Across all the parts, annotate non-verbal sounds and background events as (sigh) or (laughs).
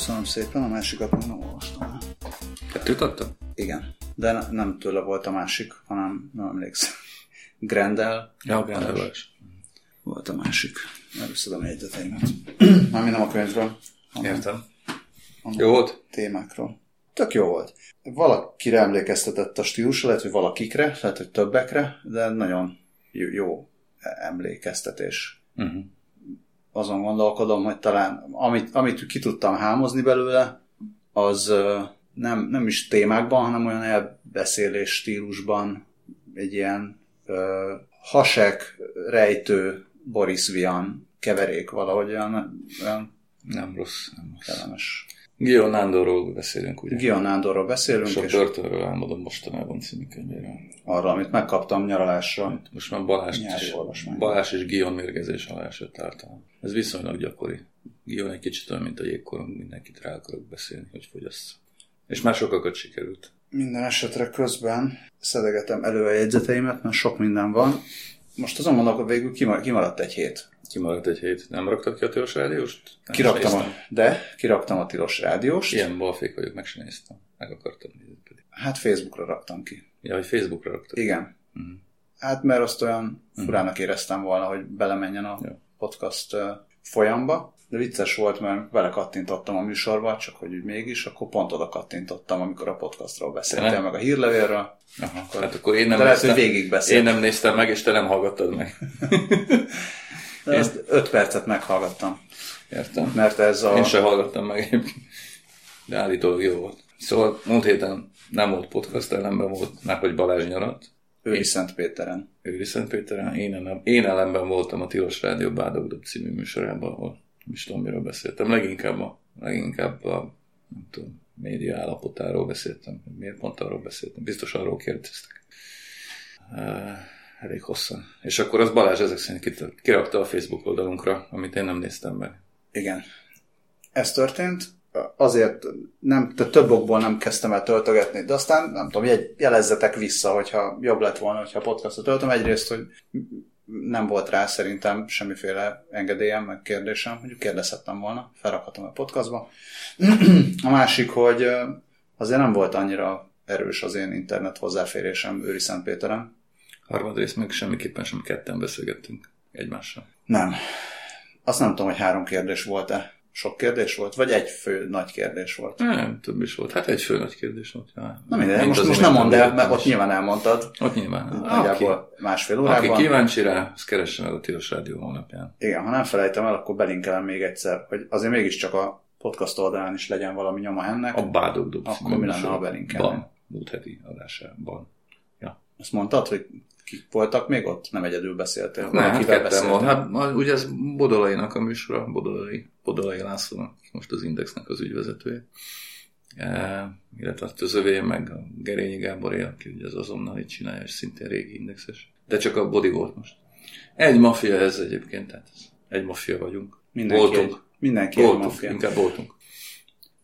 Köszönöm szépen, a másikat még nem olvastam. Kettőt adtam? Igen, de ne, nem tőle volt a másik, hanem nem emlékszem. Grendel. Ja, Grendel is. Volt a másik. Először a jegyzeteimet. Mármint nem a könyvről. Értem. Jó volt? Témákról. Tök jó volt. Valakire emlékeztetett a stílusra, lehet, hogy valakikre, lehet, hogy többekre, de nagyon jó, jó emlékeztetés. Uh-huh. Azon gondolkodom, hogy talán amit, amit ki tudtam hámozni belőle, az nem, nem is témákban, hanem olyan elbeszélés stílusban egy ilyen ö, hasek, rejtő, Boris Vian keverék valahogy olyan, olyan nem rossz, nem rossz. kellemes. Gion Nándorról beszélünk, ugye? Gion Nándorról beszélünk. Sok és börtönről álmodom mostanában című könyvéről. arra, amit megkaptam nyaralásra. Most már Balázs, is. Balázs és Gion mérgezés alá esett általán. Ez viszonylag gyakori. Gion egy kicsit olyan, mint a jégkorong, mindenkit rá akarok beszélni, hogy fogyassza. És már sokakat sikerült. Minden esetre közben szedegetem elő a jegyzeteimet, mert sok minden van. Most azon gondolok, hogy végül kimar- kimaradt egy hét. Kimaradt egy hét. Nem raktad ki a tilos rádióst? Nem Kiraktam a, de kiraktam a tilos rádióst. Ilyen balfék vagyok, meg sem néztem. Meg akartam nézni pedig. Hát Facebookra raktam ki. Ja, hogy Facebookra raktad. Igen. Mhm. Hát mert azt olyan furának éreztem volna, hogy belemenjen a Jó. podcast folyamba. De vicces volt, mert vele kattintottam a műsorba, csak hogy úgy mégis, akkor pont oda kattintottam, amikor a podcastról beszéltél, Tényleg? meg a hírlevélről. Aha, hát akkor én nem, De lehet, néztem, hogy végig én nem néztem meg, és te nem hallgattad meg. (laughs) Ezt öt percet meghallgattam, Értem. mert ez a... Én sem hallgattam meg egyébként. De állítólag jó volt. Szóval múlt héten nem volt podcast, ellenben volt, mert hogy Balázs nyarat. Őri Szentpéteren. Ő Szentpéteren, én, ellen, én ellenben voltam a Tilos Rádió Bádogdob című műsorában, ahol nem is tudom, miről beszéltem. Leginkább a, leginkább a nem tudom, média állapotáról beszéltem. Miért pont arról beszéltem? Biztos arról kérdeztek. Uh, elég hosszan. És akkor az Balázs ezek szerint kirakta a Facebook oldalunkra, amit én nem néztem meg. Igen. Ez történt, azért nem, de több okból nem kezdtem el töltögetni, de aztán nem tudom, jegy, jelezzetek vissza, hogyha jobb lett volna, hogyha podcastot töltöm. Egyrészt, hogy nem volt rá szerintem semmiféle engedélyem, meg kérdésem, hogy kérdezhettem volna, felrakhatom a podcastba. A másik, hogy azért nem volt annyira erős az én internet hozzáférésem Őri Szentpéteren. Harmadrészt meg semmiképpen sem ketten beszélgettünk egymással. Nem. Azt nem tudom, hogy három kérdés volt-e. Sok kérdés volt? Vagy egy fő nagy kérdés volt? Nem, több is volt. Hát egy fő nagy kérdés volt. Ja. Na mindegy, most, most nem mondd el, mert ott nyilván elmondtad. Ott nyilván. Aki, Nagyjából másfél aki órában. kíváncsi rá, az keresse meg a Tilos Rádió honlapján. Igen, ha nem felejtem el, akkor belinkelem még egyszer, hogy azért mégiscsak a podcast oldalán is legyen valami nyoma ennek. A Bádogdob Akkor mi lenne, ha belinkelnénk? Ban, múlt heti adásában. Ja. Azt mondtad, hogy kik voltak még ott? Nem egyedül beszéltél? Nem, hát ketten volt. Hát ugye ez Bodolainak a műsora, Bodolai, Bodolai Lászlónak, most az Indexnek az ügyvezetője. E, illetve hát az övé, meg a Gerényi Gáboré, aki ugye az azonnali csinálja, és szintén régi indexes. De csak a Bodi volt most. Egy maffia ez egyébként, tehát egy maffia vagyunk. Mindenki voltunk. Egy, mindenki egy voltunk, maffia. inkább voltunk.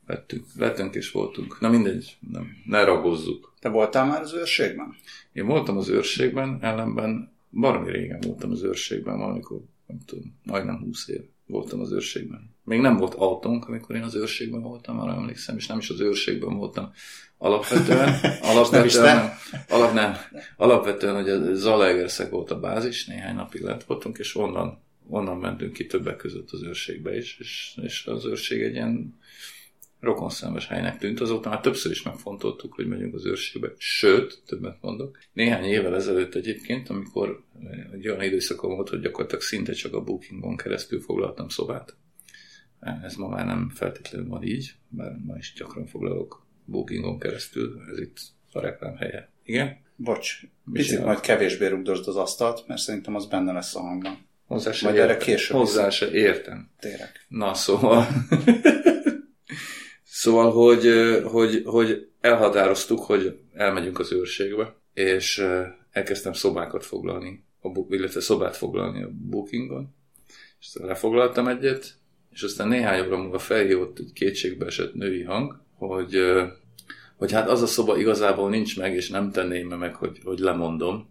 Vettünk, vettünk és voltunk. Na mindegy, nem, ne ragozzuk. Te voltál már az őrségben? Én voltam az őrségben, ellenben baromi régen voltam az őrségben, valamikor, nem tudom, majdnem 20 év voltam az őrségben. Még nem volt autónk, amikor én az őrségben voltam, arra emlékszem, és nem is az őrségben voltam. Alapvetően, (laughs) alapvetően, nem, alap, nem, alapvetően, hogy a Zalaegerszeg volt a bázis, néhány napig lent voltunk, és onnan, onnan mentünk ki többek között az őrségbe is, és, és az őrség egy ilyen rokonszenves helynek tűnt. Azóta már többször is megfontoltuk, hogy megyünk az őrségbe. Sőt, többet mondok. Néhány évvel ezelőtt egyébként, amikor egy olyan időszakom volt, hogy gyakorlatilag szinte csak a bookingon keresztül foglaltam szobát. Ez ma már nem feltétlenül van így, mert ma is gyakran foglalok bookingon keresztül. Ez itt a reklám helye. Igen? Bocs, picit majd kevésbé rugdosd az asztalt, mert szerintem az benne lesz a hangban. Hozzá se Majd erre értem. később Hozzá se értem. Térek. Na, szóval... (laughs) szóval, hogy, hogy, hogy elhatároztuk, hogy elmegyünk az őrségbe, és elkezdtem szobákat foglalni, a, illetve szobát foglalni a bookingon, és aztán lefoglaltam egyet, és aztán néhány óra múlva felhívott egy kétségbe esett női hang, hogy, hogy hát az a szoba igazából nincs meg, és nem tenném meg, hogy, hogy lemondom,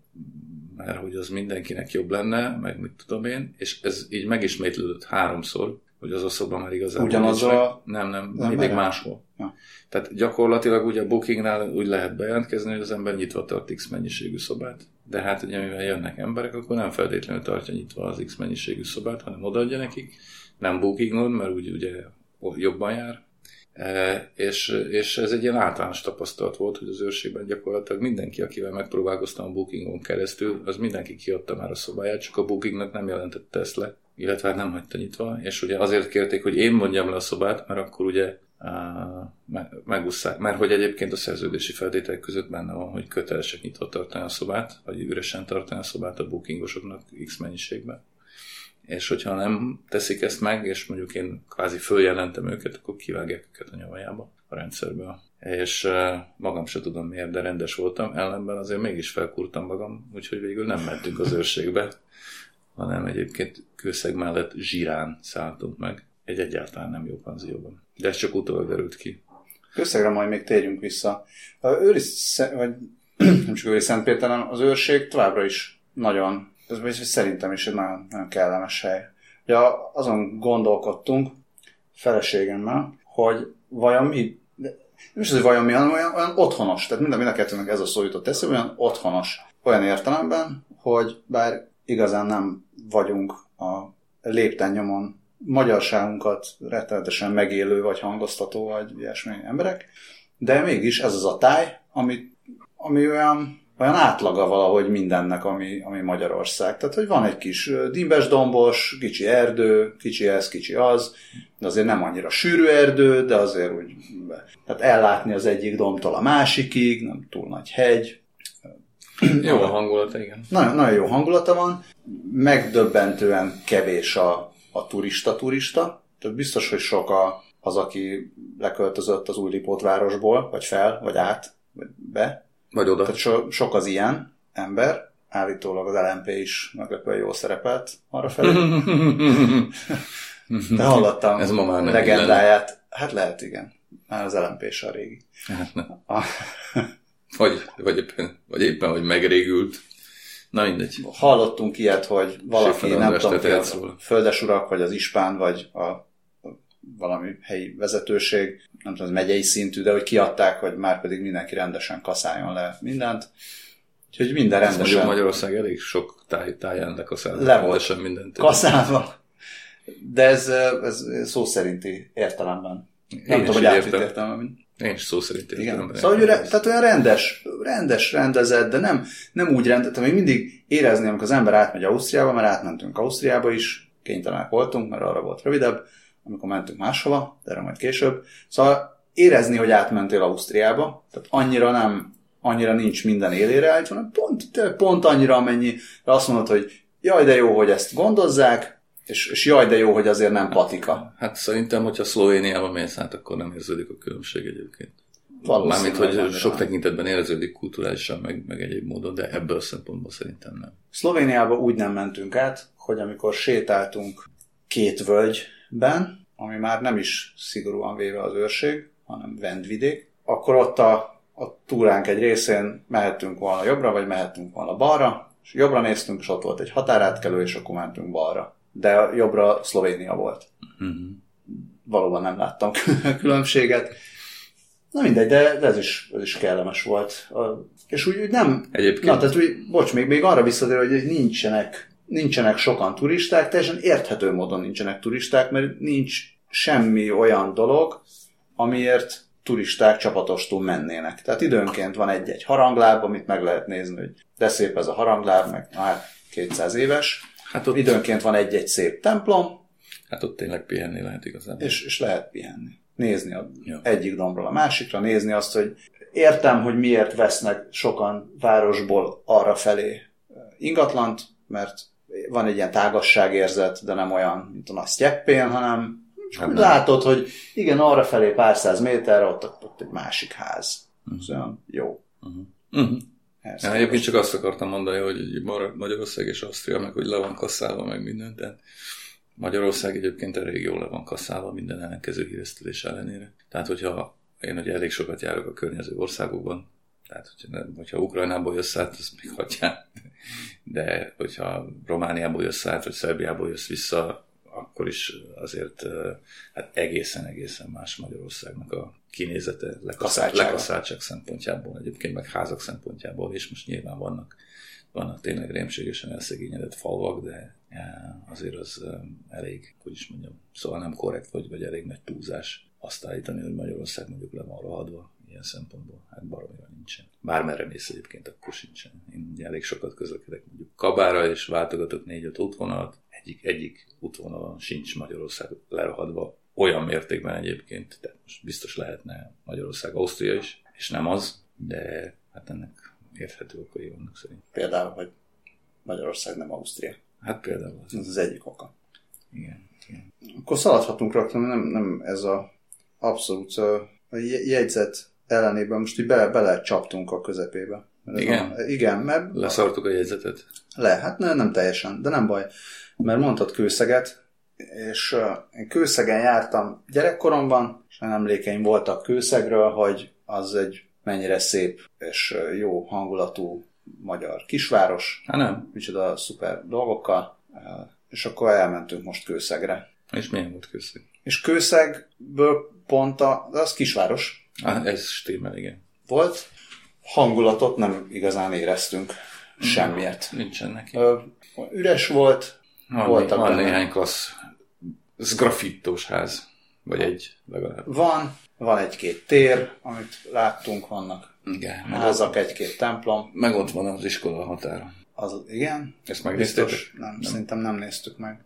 mert hogy az mindenkinek jobb lenne, meg mit tudom én, és ez így megismétlődött háromszor, hogy az a szoba már igazából Ugyanazzal nincs a- Nem, nem, Nem, mindig merre? máshol. Ja. Tehát gyakorlatilag ugye a bookingnál úgy lehet bejelentkezni, hogy az ember nyitva tart X mennyiségű szobát. De hát ugye mivel jönnek emberek, akkor nem feltétlenül tartja nyitva az X mennyiségű szobát, hanem odaadja nekik. Nem bookingon, mert úgy ugye jobban jár. E, és, és ez egy ilyen általános tapasztalat volt, hogy az őrségben gyakorlatilag mindenki, akivel megpróbálkoztam a bookingon keresztül, az mindenki kiadta már a szobáját, csak a bookingnak nem jelentette ezt le, illetve hát nem hagyta nyitva, és ugye azért kérték, hogy én mondjam le a szobát, mert akkor ugye megusszák, mert hogy egyébként a szerződési feltételek között benne van, hogy kötelesek nyitva tartani a szobát, vagy üresen tartani a szobát a bookingosoknak X mennyiségben. És hogyha nem teszik ezt meg, és mondjuk én kvázi följelentem őket, akkor kivágják őket a nyavajába a rendszerből. És magam se tudom miért, de rendes voltam, ellenben azért mégis felkúrtam magam, úgyhogy végül nem mentünk az őrségbe, hanem egyébként kőszeg mellett zsirán szálltunk meg. Egy egyáltalán nem jó panzióban. De ez csak utólag derült ki. Összegre majd még térjünk vissza. A őri, vagy (clears throat) nem csak őri Szentpéter, hanem az őrség továbbra is nagyon, ez szerintem is egy nagyon, nagyon kellemes hely. Ugye azon gondolkodtunk feleségemmel, hogy vajon mi, nem is az, hogy vajon mi, hanem olyan, olyan otthonos. Tehát minden, mind a kettőnek ez a szó jutott eszébe, olyan otthonos. Olyan értelemben, hogy bár igazán nem vagyunk a lépten nyomon magyarságunkat rettenetesen megélő, vagy hangoztató, vagy ilyesmi emberek, de mégis ez az a táj, ami, ami olyan, olyan átlaga valahogy mindennek, ami, ami Magyarország. Tehát, hogy van egy kis dimbes dombos, kicsi erdő, kicsi ez, kicsi az, de azért nem annyira sűrű erdő, de azért úgy, tehát ellátni az egyik domtól a másikig, nem túl nagy hegy, Jó a hangulata, igen. nagyon, nagyon jó hangulata van, megdöbbentően kevés a, a turista-turista, tehát biztos, hogy sok a, az, aki leköltözött az új Lipótvárosból, vagy fel, vagy át, vagy be. Vagy oda. Tehát so, sok az ilyen ember, állítólag az LMP is meglepően jól szerepelt arra felé. (laughs) De hallottam Ez ma már nem legendáját. Hát lehet, igen. Már az LMP is a régi. Hát nem. A, Vagy, vagy, éppen, vagy éppen, hogy megrégült. Na mindegy. hallottunk ilyet, hogy valaki, nem tudom, a róla. földesurak, vagy az ispán, vagy a, valami helyi vezetőség, nem tudom, az megyei szintű, de hogy kiadták, hogy már pedig mindenki rendesen kaszáljon le mindent. Úgyhogy minden Ezt mondjuk rendesen Magyarország elég sok táj, táján lekaszál. Le volt. Rendesen mindent. kaszálva. De ez, ez szó szerinti értelemben. Nem Én tudom, is hogy értelemben. Én is szó szerint Igen. Szóval, hogy re, tehát olyan rendes, rendes, rendezett, de nem, nem úgy rendezett, még mindig érezni, amikor az ember átmegy Ausztriába, mert átmentünk Ausztriába is, kénytelenek voltunk, mert arra volt rövidebb, amikor mentünk máshova, de erre majd később. Szóval érezni, hogy átmentél Ausztriába, tehát annyira nem, annyira nincs minden élére állítva, hanem pont, pont annyira, amennyire azt mondod, hogy jaj, de jó, hogy ezt gondozzák, és, és jaj, de jó, hogy azért nem patika. Hát szerintem, hogyha Szlovéniába mész át, akkor nem érződik a különbség egyébként. Mármint, hogy annyira sok nem. tekintetben érződik kulturálisan, meg, meg egyéb módon, de ebből a szempontból szerintem nem. Szlovéniába úgy nem mentünk át, hogy amikor sétáltunk két völgyben, ami már nem is szigorúan véve az őrség, hanem vendvidék, akkor ott a, a túránk egy részén mehettünk volna jobbra, vagy mehettünk volna balra, és jobbra néztünk, és ott volt egy határátkelő, és akkor mentünk balra. De jobbra Szlovénia volt. Uh-huh. Valóban nem láttam (laughs) különbséget. Na mindegy, de, de ez, is, ez is kellemes volt. És úgy, úgy nem, Egyébként Na, tehát úgy, bocs, még, még arra visszatér, hogy nincsenek, nincsenek sokan turisták, teljesen érthető módon nincsenek turisták, mert nincs semmi olyan dolog, amiért turisták csapatostul mennének. Tehát időnként van egy-egy harangláb, amit meg lehet nézni, hogy de szép ez a harangláb, meg már 200 éves. Hát ott, Időnként van egy-egy szép templom, hát ott tényleg pihenni lehet igazából. és, és lehet pihenni. Nézni a Jó. egyik dombról a másikra, nézni azt, hogy értem, hogy miért vesznek sokan városból arra felé ingatlant, mert van egy ilyen tágasságérzet, de nem olyan, mint a nagy sztyeppén, hanem Hát nem. látod, hogy igen, arra felé pár száz méterre ott, ott egy másik ház. Ez olyan jó. Uh-huh. Uh-huh. Ja, egyébként csak azt akartam mondani, hogy Magyarország és Ausztria, meg hogy le van kasszálva, meg minden, de Magyarország egyébként elég jól le van kasszálva minden ellenkező híresztelés ellenére. Tehát, hogyha én ugye elég sokat járok a környező országokban, tehát, hogyha, nem, hogyha Ukrajnából jössz át, azt még hagyjál. De hogyha Romániából jössz át, vagy Szerbiából jössz vissza, akkor is azért hát egészen-egészen más Magyarországnak a kinézete, lekaszáltság szempontjából, egyébként meg házak szempontjából, és most nyilván vannak, vannak tényleg rémségesen elszegényedett falvak, de azért az elég, hogy is mondjam, szóval nem korrekt, vagy, vagy elég nagy túlzás azt állítani, hogy Magyarország mondjuk le van rohadva ilyen szempontból. Hát baromira nincsen. Bármerre mész egyébként, akkor sincsen. Én ugye elég sokat közlekedek mondjuk Kabára, és váltogatok négy-öt útvonalat. Egyik, egyik útvonalon sincs Magyarország lerohadva olyan mértékben egyébként, tehát most biztos lehetne Magyarország, Ausztria is, és nem az, de hát ennek érthető okai vannak szerint. Például, hogy Magyarország nem Ausztria. Hát például az. Ez az egyik oka. Igen. igen. Akkor szaladhatunk rá, nem, nem ez a abszolút a jegyzet ellenében most így bele, bele csaptunk a közepébe. Igen? A, igen, mert... Leszartuk a jegyzetet? Le, hát ne, nem teljesen, de nem baj. Mert mondtad kőszeget, és én kőszegen jártam gyerekkoromban, és emlékeim voltak kőszegről, hogy az egy mennyire szép és jó hangulatú magyar kisváros. Hát nem. Micsoda szuper dolgokkal. És akkor elmentünk most kőszegre. És milyen volt kőszeg? És kőszegből pont a, az kisváros, Ah, ez stimmel, igen. Volt. Hangulatot nem igazán éreztünk semmiért. Nincsen neki. Üres volt. Van, voltak van néhány klassz ez grafittós ház. Vagy egy legalább. Van, van egy-két tér, amit láttunk, vannak igen, házak, egy-két templom. Meg ott van az iskola határa. Az, igen? Ezt megnéztétek? Nem, nem, szerintem nem néztük meg.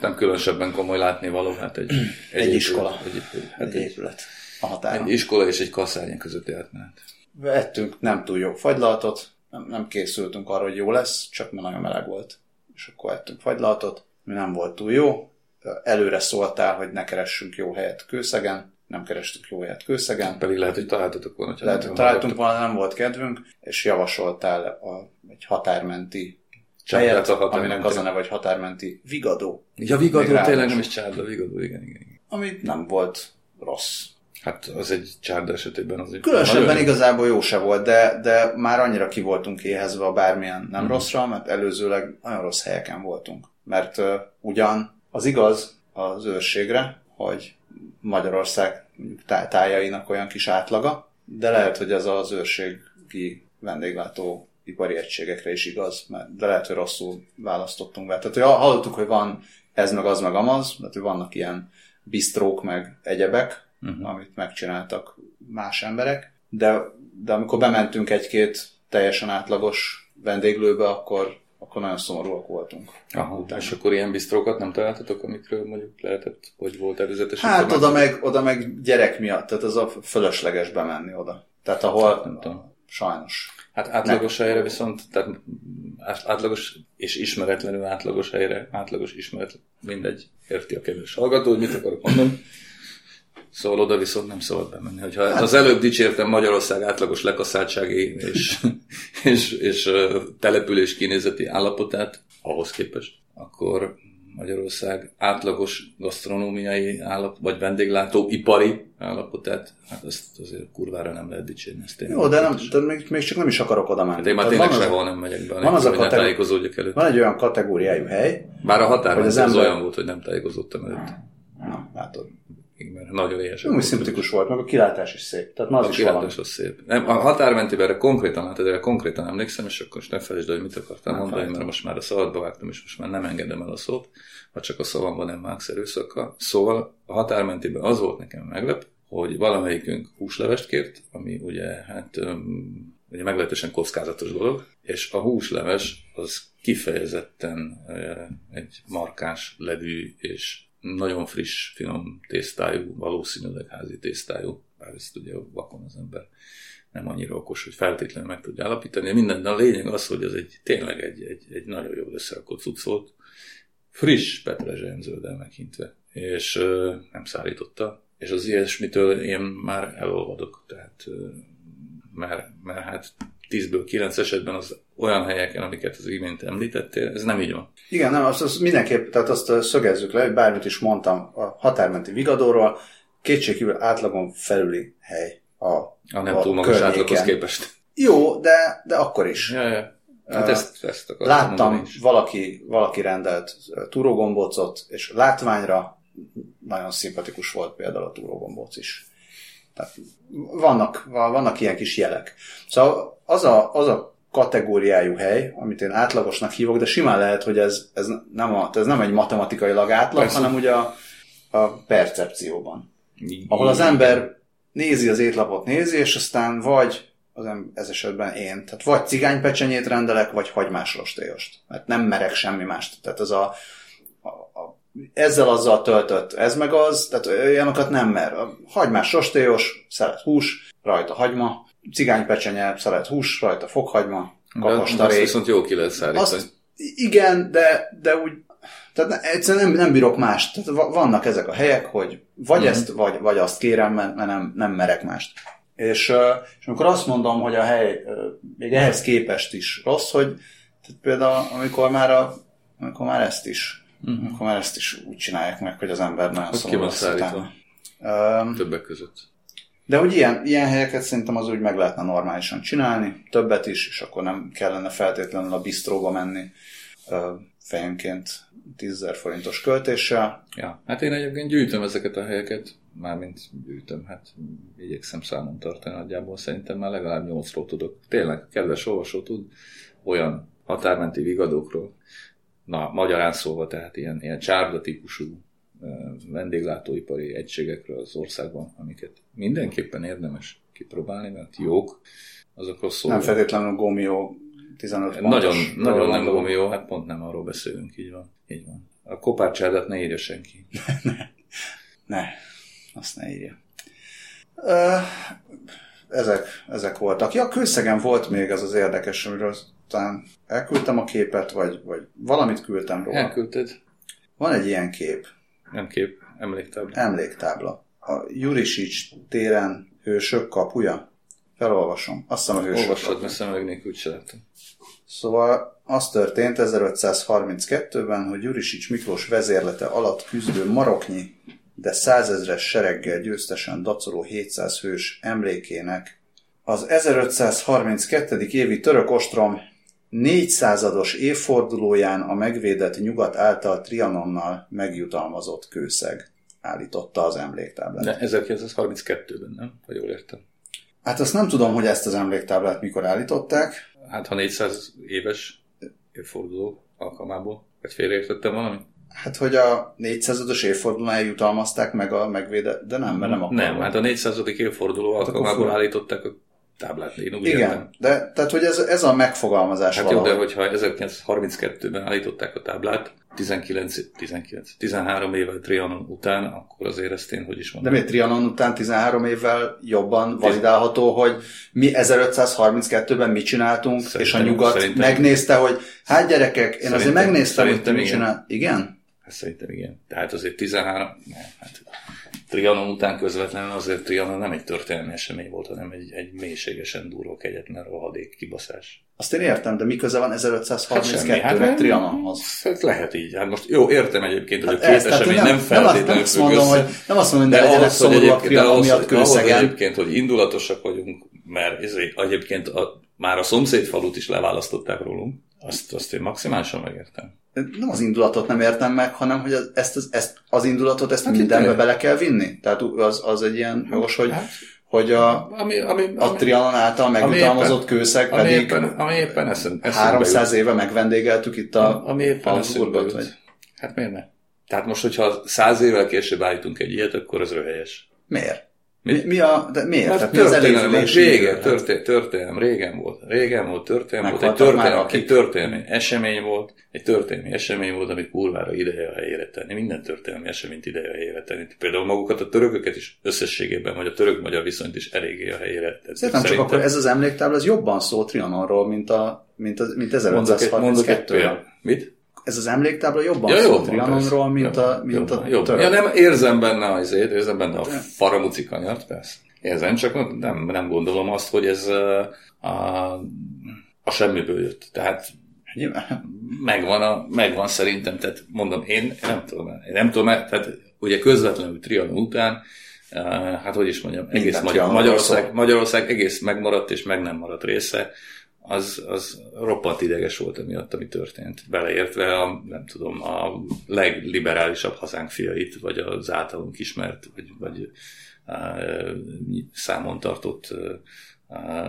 Nem különösebben komoly látni való, hát egy, egy, egy iskola, egy, hát egy, egy épület a határon. Egy iskola és egy kasszárnyi közötti átmenet. Vettünk nem túl jó fagylaltot, nem, nem készültünk arra, hogy jó lesz, csak mert nagyon meleg volt. És akkor ettünk fagylaltot, mi nem volt túl jó. Előre szóltál, hogy ne keressünk jó helyet kőszegen, nem kerestük jó helyet kőszegen. Pedig lehet, hogy találtatok volna. Lehet, hogy találtunk volna, nem volt kedvünk, és javasoltál a, egy határmenti helyet, a határmenti. aminek az a neve, hogy határmenti Vigadó. Ja, Vigadó, tényleg nem is Csárda, Vigadó, igen, igen. igen. Ami nem volt rossz. Hát az egy csárda esetében az egy... Különösebben nagyon... igazából jó se volt, de, de már annyira ki voltunk éhezve a bármilyen nem mm. rosszra, mert előzőleg nagyon rossz helyeken voltunk. Mert uh, ugyan az igaz az őrségre, hogy Magyarország tá- tájainak olyan kis átlaga, de lehet, hogy ez az őrségi vendéglátó ipari egységekre is igaz, mert de lehet, hogy rosszul választottunk be. Tehát hogy hallottuk, hogy van ez meg az meg amaz, tehát hogy vannak ilyen bistrók meg egyebek, uh-huh. amit megcsináltak más emberek, de, de amikor bementünk egy-két teljesen átlagos vendéglőbe, akkor, akkor nagyon szomorúak voltunk. Aha, utána. és akkor ilyen bistrókat nem találtatok, amikről mondjuk lehetett, hogy volt előzetes Hát oda meg, oda meg gyerek miatt, tehát az a fölösleges bemenni oda. Tehát ahol nem tudom. sajnos. Hát átlagos nem. helyre viszont, tehát átlagos és ismeretlenül átlagos helyre, átlagos ismeret, mindegy, érti a kedves hallgató, hogy mit akarok mondani. Szóval oda viszont nem szabad bemenni. Hogyha az előbb dicsértem Magyarország átlagos lekaszáltsági (laughs) és, és, és település kinézeti állapotát, ahhoz képest, akkor Magyarország átlagos gasztronómiai állapot, vagy vendéglátó ipari állapotát, hát azt azért kurvára nem lehet dicsérni. Ezt Jó, de, nem, de még, még, csak nem is akarok oda menni. Hát én már tényleg sehol nem megyek be, van az a kategóri... előtt. Van egy olyan kategóriájú hely. Bár a határon az, ember... olyan volt, hogy nem tájékozottam előtt. Na, látod mert nagyon éhes. Úgy szimpatikus volt, meg a kilátás is szép. Tehát az a is kilátás az szép. Nem, a határmentiben erre konkrétan látod, erre konkrétan emlékszem, és akkor most ne felejtsd hogy mit akartam nem mondani, mert most már a szabadba vágtam, és most már nem engedem el a szót, ha csak a szavamban nem vágsz erőszakkal. Szóval a határmentiben az volt nekem meglep, hogy valamelyikünk húslevest kért, ami ugye hát ugye meglehetősen kockázatos dolog, és a húsleves az kifejezetten egy markáns levű és nagyon friss, finom tésztájú, valószínűleg házi tésztájú, bár ezt ugye vakon az ember nem annyira okos, hogy feltétlenül meg tudja állapítani. Minden, de a lényeg az, hogy ez egy, tényleg egy, egy, egy nagyon jól összerakott cucc volt, friss petrezselyem zölddel meghintve, és ö, nem szállította, és az ilyesmitől én már elolvadok, tehát ö, mert, mert hát 10-ből 9 esetben az olyan helyeken, amiket az imént említettél, ez nem így van. Igen, nem, azt, azt mindenképp, tehát azt szögezzük le, hogy bármit is mondtam a határmenti Vigadóról, kétségkívül átlagon felüli hely a, a nem a túl magas átlaghoz képest. Jó, de, de akkor is. Ja, ja. Hát ezt, ezt Láttam, valaki, valaki rendelt túrógombócot, és látványra nagyon szimpatikus volt például a túrógombóc is. Tehát vannak, vannak ilyen kis jelek. Szóval az a, az a kategóriájú hely, amit én átlagosnak hívok, de simán lehet, hogy ez, ez, nem, a, ez nem egy matematikailag átlag, Persze. hanem ugye a, a percepcióban. Ahol az ember nézi az étlapot, nézi, és aztán vagy az em- ez esetben én, tehát vagy cigánypecsenyét rendelek, vagy hagymás rostélyost. Mert nem merek semmi mást. Tehát ez a, a, a ezzel azzal töltött, ez meg az, tehát olyanokat nem mer. A hagymás rostélyos, szeret hús, rajta hagyma, cigánypecsenye, szeret hús, rajta fokhagyma, kakastaré. Azt viszont jó ki lehet szállítani. Azt, igen, de, de úgy, tehát egyszerűen nem, nem bírok mást. Tehát vannak ezek a helyek, hogy vagy mm-hmm. ezt, vagy, vagy azt kérem, mert nem, nem merek mást. És, és amikor azt mondom, hogy a hely még ehhez képest is rossz, hogy tehát például amikor már, a, amikor már ezt is uh-huh. akkor már ezt is úgy csinálják meg, hogy az ember nagyon szomorú Um, Többek között. De hogy ilyen, ilyen helyeket szerintem az úgy meg lehetne normálisan csinálni, többet is, és akkor nem kellene feltétlenül a bistróba menni fejenként 10 forintos költéssel. Ja, hát én egyébként gyűjtöm ezeket a helyeket, mármint gyűjtöm, hát igyekszem számon tartani nagyjából, szerintem már legalább 8-ról tudok. Tényleg, kedves olvasó tud olyan határmenti vigadókról, na, magyarán szólva, tehát ilyen, ilyen csárda típusú vendéglátóipari egységekről az országban, amiket mindenképpen érdemes kipróbálni, mert jók, azokról szól. Nem feltétlenül Gómió 15 Nagyon, nagyon nem Gómió, hát pont nem arról beszélünk, így van. Így van. A kopárcsádat ne írja senki. (laughs) ne, ne, azt ne írja. Ö, ezek, ezek voltak. Ja, Kőszegen volt még ez az érdekes, amiről talán elküldtem a képet, vagy, vagy valamit küldtem róla. Elküldted. Van egy ilyen kép. Nem kép, emléktábla. Emléktábla. A Jurisics téren hősök kapuja. Felolvasom. Azt hiszem a hősök Olvasod, mert szemüveg nélkül se Szóval az történt 1532-ben, hogy Jurisics Miklós vezérlete alatt küzdő maroknyi, de százezres sereggel győztesen dacoló 700 hős emlékének az 1532. évi török ostrom négyszázados évfordulóján a megvédett nyugat által Trianonnal megjutalmazott kőszeg állította az emléktáblát. De 1932-ben, nem? Ha jól értem. Hát azt nem tudom, hogy ezt az emléktáblát mikor állították. Hát ha 400 éves évforduló alkalmából, vagy félreértettem valamit? Hát, hogy a 400. évfordulón eljutalmazták meg a megvédett, de nem, mert nem akkor. Nem, hát a 400. évforduló hát alkalmából állították a táblát, én úgy Igen, értem. de tehát, hogy ez, ez a megfogalmazás Hát valahogy. jó, de hogyha 1932-ben állították a táblát, 19, 19, 13 évvel Trianon után, akkor azért ezt én hogy is mondom. De mi Trianon után 13 évvel jobban validálható, hogy mi 1532-ben mit csináltunk, szerintem, és a nyugat megnézte, hogy hát gyerekek, én azért megnéztem, hogy te mit csinál. Igen? Hát szerintem igen. Tehát azért 13, nem, hát Trianon után közvetlenül azért Trianon nem egy történelmi esemény volt, hanem egy, egy mélységesen durva kegyetlen rohadék kibaszás. Azt én értem, de mi köze van 1532-nek hát, hát Trianonhoz? Hát lehet így. Hát most jó, értem egyébként, hogy hát a két ez, esemény nem, nem feltétlenül nem azt mondom, hogy, nem azt mondom, hogy ne legyenek szomorúak Trianon miatt kőszegen. egyébként, hogy indulatosak vagyunk, mert egyébként a, már a szomszéd falut is leválasztották rólunk, azt, azt én maximálisan megértem nem az indulatot nem értem meg, hanem hogy az, ezt, az, ezt, az indulatot ezt hát mindenbe bele kell vinni. Tehát az, az egy ilyen jogos, hogy, hát, hogy a, ami, ami, ami, a Trianon által megjutalmazott kőszeg ami pedig éppen, ami éppen eszem, 300 éve megvendégeltük itt a ami éppen Habsburgot. Vagy... Hát miért ne? Tehát most, hogyha száz évvel később állítunk egy ilyet, akkor az röhelyes. Miért? Mi, mi a, de miért? Tehát történelem, az régen, történelem, történelem, régen volt. Régen volt, történelem volt, egy történelem, egy történelmi esemény volt, egy történelmi esemény volt, amit kurvára ideje a helyére tenni. Minden történelmi eseményt ideje a helyére tenni. Például magukat a törököket is összességében, vagy a török-magyar viszonyt is eléggé a helyére tenni. Szerintem csak akkor ez az emléktábla, az jobban szól Trianonról, mint, a, mint, a, mint 1532 Mit? Ez az emléktábla jobban ja, szól Trianonról, mint jobban, a, mint jobban, a jobban. Ja, nem érzem benne az érzem benne a faramuci kanyart, persze. Érzem, csak nem, nem gondolom azt, hogy ez a, a, semmiből jött. Tehát megvan, a, megvan szerintem, tehát mondom, én, én nem tudom, én nem tudom, tehát ugye közvetlenül Trianon után, hát hogy is mondjam, egész Magyar, Magyarország, Magyarország egész megmaradt és meg nem maradt része, az, az roppant ideges volt emiatt, ami történt. Beleértve a, nem tudom, a legliberálisabb hazánk fiait, vagy az általunk ismert, vagy, vagy számon tartott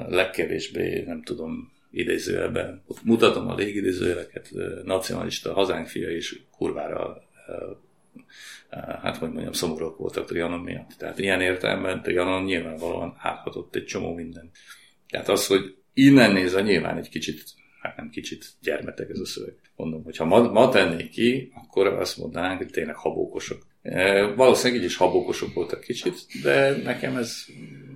legkevésbé, nem tudom, idézőjelben, mutatom a légidézőjeleket, nacionalista hazánk fia és kurvára hát hogy mondjam, szomorúak voltak Trianon miatt. Tehát ilyen értelemben Trianon nyilvánvalóan áthatott egy csomó minden. Tehát az, hogy innen nézve nyilván egy kicsit, hát nem kicsit gyermetek ez a szöveg. Mondom, hogy ha ma, ma tennék ki, akkor azt mondanánk, hogy tényleg habókosok. E, valószínűleg így is habókosok voltak kicsit, de nekem ez...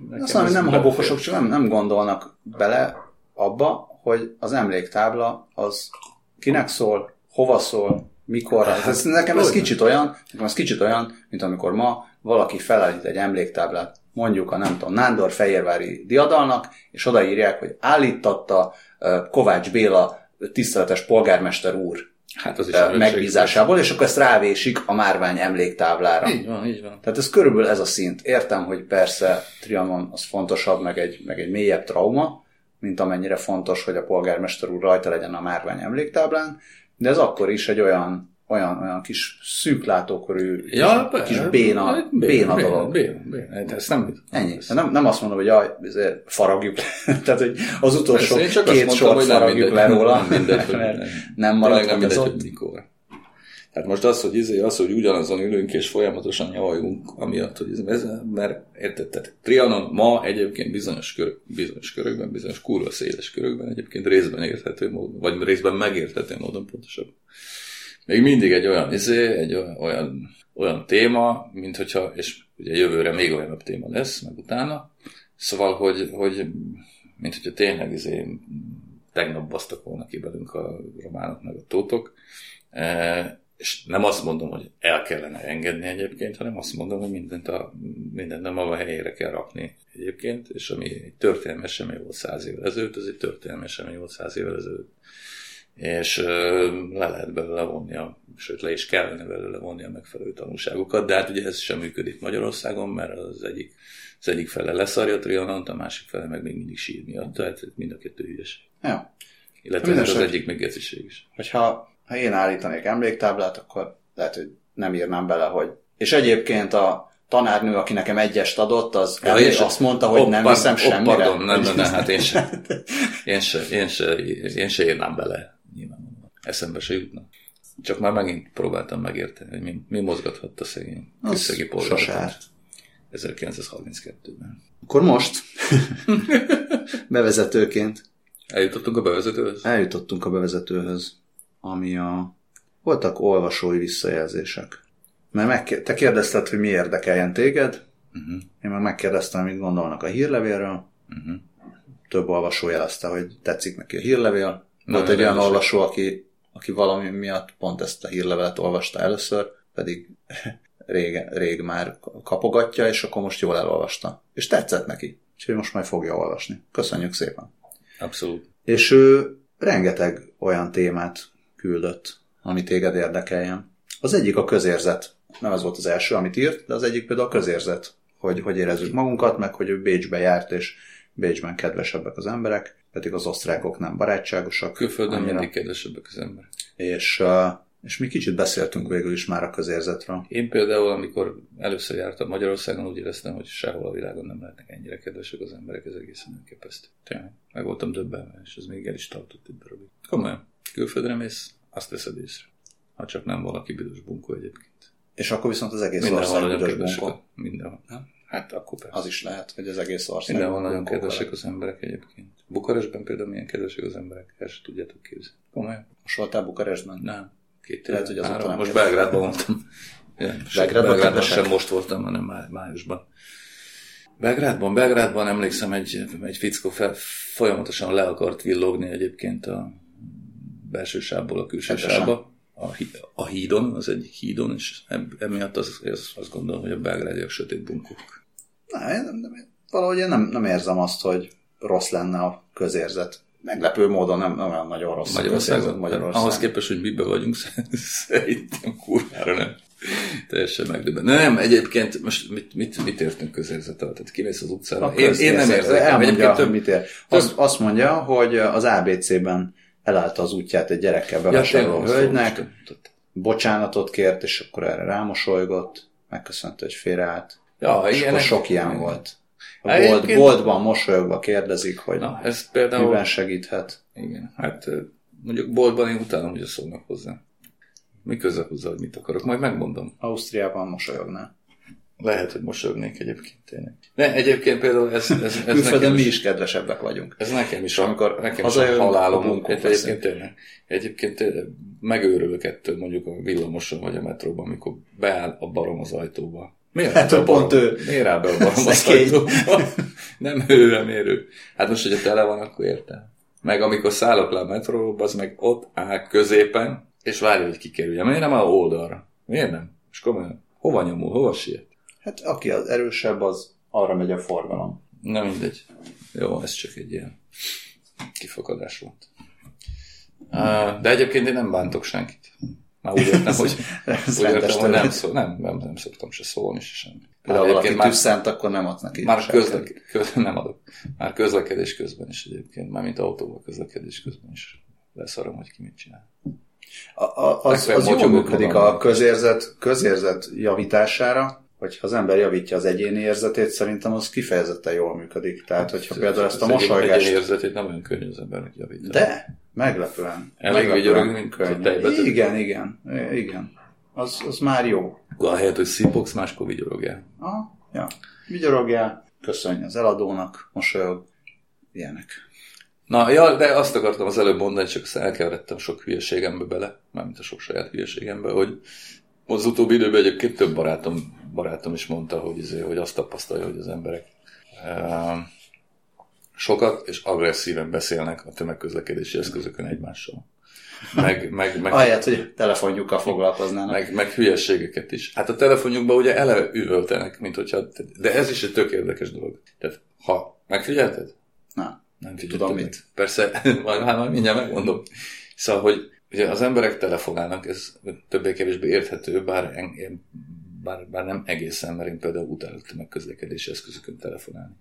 Nekem azt mondom, nem habókosok, csak nem, nem gondolnak bele abba, hogy az emléktábla az kinek szól, hova szól, mikor. Hát, ez, nekem ez kicsit olyan, nekem ez kicsit olyan, mint amikor ma valaki felállít egy emléktáblát, mondjuk a nem tudom, Nándor Fehérvári diadalnak, és odaírják, hogy állítatta Kovács Béla tiszteletes polgármester úr hát az is megbízásából, és akkor ezt rávésik a márvány emléktáblára. Így van, így van. Tehát ez körülbelül ez a szint. Értem, hogy persze Trianon az fontosabb, meg egy, meg egy mélyebb trauma, mint amennyire fontos, hogy a polgármester úr rajta legyen a márvány emléktáblán, de ez akkor is egy olyan olyan, olyan kis szűklátókorú, ja, kis, kis béna, béna, béna, béna dolog. Béna, béna, béna. Ez nem, Ennyi. Nem, nem azt mondom, hogy jaj, faragjuk le. (laughs) Tehát, hogy az utolsó Persze, két sort faragjuk le róla, nem, mindegy, (laughs) mert nem maradt nem mindegy, hogy mikor. Tehát most az, hogy, izé, az, hogy ugyanazon ülünk és folyamatosan nyavaljunk, amiatt, hogy ez, mert érted, tehát Trianon ma egyébként bizonyos, kör, bizonyos körökben, bizonyos kurva széles körökben egyébként részben érthető módon, vagy részben megérthető módon pontosabb még mindig egy olyan, izé, egy olyan, olyan téma, mint hogyha, és ugye jövőre még olyanabb téma lesz, meg utána, szóval, hogy, hogy mint hogyha tényleg izé, tegnap basztak volna ki belünk a románok, meg a tótok, e, és nem azt mondom, hogy el kellene engedni egyébként, hanem azt mondom, hogy mindent, a, mindent a helyére kell rakni egyébként, és ami egy történelmi esemény volt száz évvel ezelőtt, az egy történelmi esemény volt száz évvel ezelőtt és le lehet belőle vonni, a, sőt le is kellene belőle vonni a megfelelő tanulságokat, de hát ugye ez sem működik Magyarországon, mert az egyik, az egyik fele leszarja a trianont, a másik fele meg még mindig sír miatt, tehát mind a kettő ügyes. Ja. Illetve hát az egyik még geciség is. Hogyha ha én állítanék emléktáblát, akkor lehet, hogy nem írnám bele, hogy és egyébként a tanárnő, aki nekem egyest adott, az ja, és azt mondta, hogy nem hiszem semmire. Oh, pardon, nem, nem, nem, hát én se, (laughs) én se, én se, én se írnám bele eszembe se jutna. Csak már megint próbáltam megérteni, hogy mi, mi mozgathatta szegény küszegi polgárokat 1932-ben. Akkor most, (laughs) bevezetőként. Eljutottunk a bevezetőhöz? Eljutottunk a bevezetőhöz, ami a... Voltak olvasói visszajelzések. Mert megkér... te kérdezted, hogy mi érdekeljen téged, uh-huh. én meg megkérdeztem, mit gondolnak a hírlevélről. Uh-huh. Több olvasó jelezte, hogy tetszik neki a hírlevél. Volt egy olyan olvasó, aki aki valami miatt pont ezt a hírlevelet olvasta először, pedig (laughs) rég, rég már kapogatja, és akkor most jól elolvasta. És tetszett neki, úgyhogy most majd fogja olvasni. Köszönjük szépen. Abszolút. És ő rengeteg olyan témát küldött, ami téged érdekeljen. Az egyik a közérzet. Nem ez volt az első, amit írt, de az egyik például a közérzet, hogy hogy érezzük magunkat, meg hogy ő Bécsbe járt, és Bécsben kedvesebbek az emberek, pedig az osztrákok nem barátságosak. Külföldön annyira. mindig kedvesebbek az emberek. És, és mi kicsit beszéltünk végül is már a közérzetről. Én például, amikor először jártam Magyarországon, úgy éreztem, hogy sehol a világon nem lehetnek ennyire kedvesek az emberek, ez egészen elképesztő. Tényleg, meg voltam döbbenve, és ez még el is tartott egy darabig. Komolyan, külföldre mész, azt veszed észre. Ha csak nem valaki büdös bunkó egyébként. És akkor viszont az egész Mindenhol ország büdös bunkó. Mindenhol. Nem? Hát akkor persze. Az is lehet, hogy az egész ország. Mindenhol nagyon kedvesek az emberek egyébként. Bukarestben például milyen kedvesek az emberek, el sem tudjátok képzelni. Komolyan. Most voltál Bukarestben? Nem. Két lehet, hogy azóta nem Most Belgrádban voltam. Ja, Belgrádban, Belgrádban sem most voltam, hanem má, májusban. Belgrádban, Belgrádban emlékszem, egy, egy fickó fel, folyamatosan le akart villogni egyébként a belső sávból a külső sávba. A, a hídon, az egyik hídon, és emiatt az, az, azt gondolom, hogy a belgrádiak sötét bunkók. Nem, nem, nem, valahogy én nem, nem érzem azt, hogy rossz lenne a közérzet. Meglepő módon nem, nem olyan nagyon rossz Magyarországon. Magyarországon. Ahhoz képest, hogy mibe vagyunk, (laughs) szerintem kurvára nem. Teljesen megdöbben. Nem, egyébként most mit, mit, mit értünk közérzet alatt? Tehát kimész az utcára. Én, én nem közérzet. érzek. Elmondja, Egyébként több, mit ér. Azt, azt mondja, hogy az ABC-ben elállta az útját egy gyerekkel bevásároló tényleg, hölgynek, bocsánatot kért, és akkor erre rámosolygott, megköszönte, hogy félreállt. Ja, És ilyenek- sok ilyen volt. A Hát bolt, egyébként- boltban mosolyogva kérdezik, hogy Na, ez például... miben segíthet. Igen, hát mondjuk boltban én utálom, hogy szólnak hozzá. Mi köze hozzá, hogy mit akarok, majd megmondom. Ausztriában mosolyognál. Lehet, hogy mosolyognék egyébként tényleg. Ne, egyébként például ez, ez, ez nekem mi is, is kedvesebbek vagyunk. ez nekem is, amikor nekem is hazajön, a halálom. Egyébként tényleg, egyébként tényleg megőrülök ettől mondjuk a villamoson vagy a metróban, amikor beáll a barom az ajtóba. Miért Hát a pont ő. Miért a? (laughs) Nem ő, nem ér ő. Hát most, hogyha tele van, akkor értem. Meg amikor szállok le a metróba, az meg ott áll középen, és várja, hogy kikerülje. Miért nem áll oldalra? Miért nem? És komolyan, hova nyomul, hova siet? Hát aki az erősebb, az arra megy a forgalom. Nem mindegy. Jó, ez csak egy ilyen kifakadás volt. De egyébként én nem bántok senkit. Már úgy értem, hogy, Ez úgy értem, hogy nem, szó, nem, nem, nem szoktam se szólni, se semmi. Például valaki már, tüsszent, akkor nem adsz neki. már közlek, köz, (laughs) nem adok. Már közlekedés közben is egyébként, már mint autóval közlekedés közben is leszarom, hogy ki mit csinál. A, a, az, Legfeljebb az jól működik a közérzet, közérzet javítására, hogyha az ember javítja az egyéni érzetét, szerintem az kifejezetten jól működik. Tehát, hogyha például ezt a Az mosolygást... egyén érzetét nem olyan könnyű az embernek javítani. De, meglepően. Elég meglepően könnyű. Igen, igen, igen. Az, az már jó. Ahelyett, hogy szipogsz, máskor vigyorogjál. Aha, ja. Vigyorogjál, köszönj az eladónak, mosolyog, ilyenek. Na, ja, de azt akartam az előbb mondani, csak elkeveredtem sok hülyeségembe bele, mármint a sok saját hülyeségembe, hogy az utóbbi időben egyébként több barátom, barátom is mondta, hogy, izé, hogy azt tapasztalja, hogy az emberek uh, sokat és agresszíven beszélnek a tömegközlekedési eszközökön egymással. Meg, meg, meg, Ahelyett, hogy telefonjukkal foglalkoznának. meg, meg hülyeségeket is. Hát a telefonjukban ugye ele üvöltenek, mint hogyha, de ez is egy tök érdekes dolog. Tehát, ha megfigyelted? Na, Nem figyeltem Tudom meg. mit. Persze, (laughs) majd, hát majd mindjárt megmondom. Szóval, hogy ugye az emberek telefonálnak, ez többé-kevésbé érthető, bár, en, bár, bár nem egészen, mert én például utálok tömegközlekedési eszközökön telefonálni.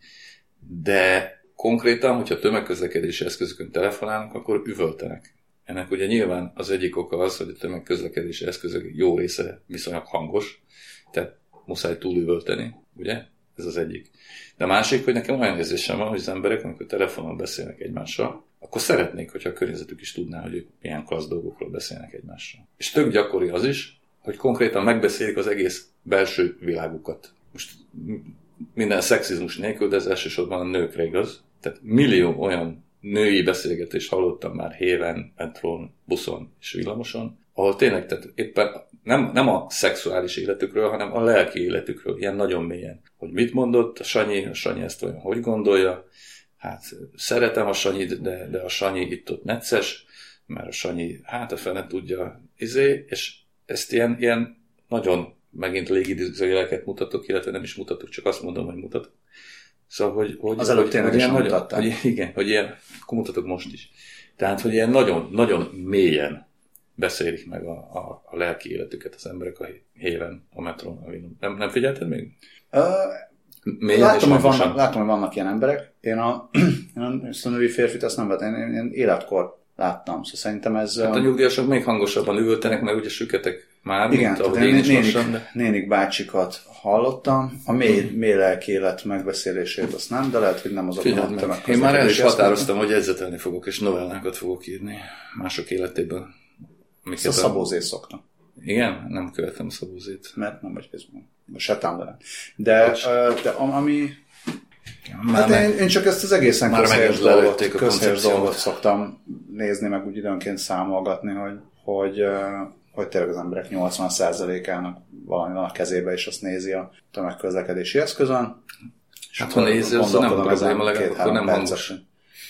De konkrétan, hogyha tömegközlekedési eszközökön telefonálnak, akkor üvöltenek. Ennek ugye nyilván az egyik oka az, hogy a tömegközlekedési eszközök jó része viszonylag hangos, tehát muszáj túlüvölteni, ugye? Ez az egyik. De a másik, hogy nekem olyan érzésem van, hogy az emberek, amikor telefonon beszélnek egymással, akkor szeretnék, hogyha a környezetük is tudná, hogy ők milyen klassz dolgokról beszélnek egymással. És tök gyakori az is, hogy konkrétan megbeszélik az egész belső világukat. Most minden szexizmus nélkül, de ez elsősorban a nőkre igaz. Tehát millió olyan női beszélgetést hallottam már héven, metrón, buszon és villamoson, ahol tényleg tehát éppen nem, nem a szexuális életükről, hanem a lelki életükről, ilyen nagyon mélyen. Hogy mit mondott a Sanyi, a Sanyi ezt olyan hogy gondolja, hát szeretem a Sanyit, de, de a Sanyi itt-ott necces, mert a Sanyi, hát a fene tudja, izé, és ezt ilyen, ilyen nagyon megint légidőzőjeleket mutatok, illetve nem is mutatok, csak azt mondom, hogy mutatok. Szóval, hogy, hogy, Az előbb hogy, tényleg ilyen mutattál. hogy, igen, hogy ilyen, akkor mutatok most is. Tehát, hogy ilyen nagyon, nagyon mélyen beszélik meg a, a, a lelki életüket az emberek a héven, a metron. A nem, nem figyelted még? Ö, Mélyen látom, hogy vannak, látom, hogy vannak ilyen emberek. Én a, (clears throat) én ezt a női férfit azt nem vettem, én, én életkor láttam. Szóval szerintem ez... Hát a ö, nyugdíjasok még hangosabban üvöltenek, meg ugye süketek már, Igen, mint ahogy én én is nénik, lassan, de... nénik bácsikat hallottam. A mély, mély lelki élet megbeszélését azt nem, de lehet, hogy nem azok Figyeld a meg, tömegközlekedési én már el is határoztam, hogy jegyzetelni fogok, és novellákat fogok írni mások életében. Ezt a szabózét szoktam, Igen? Nem követem szabózét. mert nem vagy közben. Se támlelen. De, de am- ami... Már Hát meg- én, én csak ezt az egészen közhelyes dolgot, közhelyes dolgot szoktam nézni, meg úgy időnként számolgatni, hogy, hogy, hogy tényleg az emberek 80%-ának valami van a kezébe, és azt nézi a tömegközlekedési eszközön. És Hát, ha nézi, az nem probléma, legalább akkor nem percesen.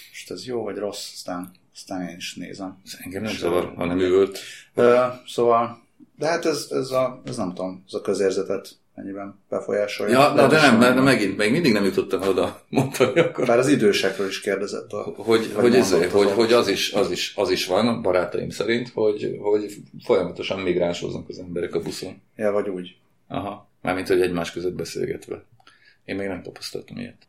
Most ez jó vagy rossz, aztán, aztán én is nézem. Ez engem nem zavar, ha nem üvölt. Szóval, de hát ez, ez, a, ez nem tudom, ez a közérzetet mennyiben befolyásolja. Ja, na, de nem, mert mert megint, még mindig nem jutottam oda (laughs) mondani akkor. Bár az idősekről is kérdezett. A, hogy, hogy, ez, hogy, hogy az, is, az, is, az is van, barátaim szerint, hogy, hogy folyamatosan migránsoznak az emberek a buszon. Ja, vagy úgy. Aha, mármint, hogy egymás között beszélgetve. Én még nem tapasztaltam ilyet.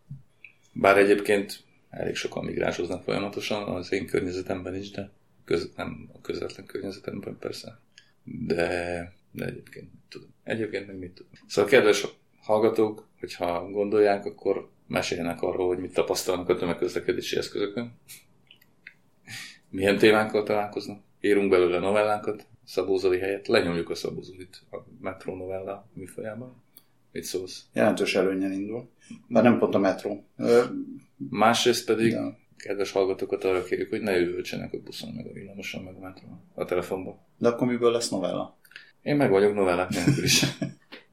Bár egyébként elég sokan migránsoznak folyamatosan, az én környezetemben is, de köz, nem a közvetlen környezetemben persze. De, de egyébként tudom. Egyébként meg mit tudom. Szóval kedves hallgatók, hogyha gondolják, akkor meséljenek arról, hogy mit tapasztalnak a tömegközlekedési eszközökön. Milyen témákkal találkoznak. Írunk belőle novellánkat, Szabózoli helyett. Lenyomjuk a Szabózolit a metró novella műfajában. Mit szólsz? Jelentős előnyen indul. Bár nem pont a metró. Másrészt pedig de. kedves hallgatókat arra kérjük, hogy ne üvöltsenek a buszon, meg a villamoson, meg a metrón, a telefonban. De akkor miből lesz novella? Én meg vagyok novellák nélkül is.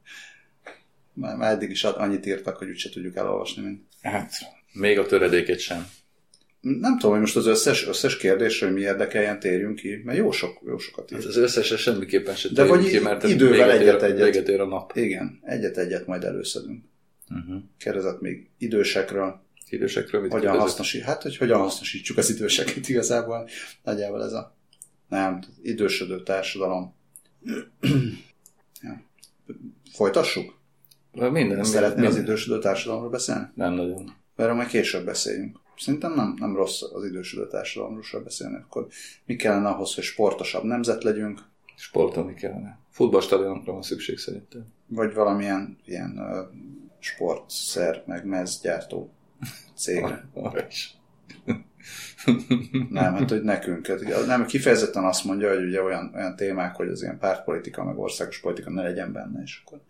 (laughs) már, eddig is annyit írtak, hogy úgyse tudjuk elolvasni. Mint. Hát, még a töredéket sem. Nem tudom, hogy most az összes, összes kérdésre, hogy mi érdekeljen, térjünk ki, mert jó, sok, jó sokat írt. Hát az összesre semmiképpen sem De vagy ki, mert idővel egyet-egyet. Ér a nap. Igen, egyet-egyet majd előszedünk. Uh-huh. Kérdezett még idősekről. Idősekről mit hogyan hasznosít, Hát, hogy hogyan hasznosítsuk az időseket igazából. Nagyjából ez a nem, idősödő társadalom. (clears throat) ja. Folytassuk? Minden. Szeretnél minden. az idősödő társadalomról beszélni? Nem nagyon. Erről majd később beszéljünk. Szerintem nem, nem rossz az idősödő társadalomról beszélni. Akkor mi kellene ahhoz, hogy sportosabb nemzet legyünk? Sportolni kellene. Futballstadionokra van szükség szerintem. Vagy valamilyen ilyen uh, sportszer, meg mezgyártó cégre. Arra is. (laughs) nem, hát hogy nekünk. Hát, nem, kifejezetten azt mondja, hogy ugye olyan, olyan témák, hogy az ilyen pártpolitika, meg országos politika ne legyen benne, és akkor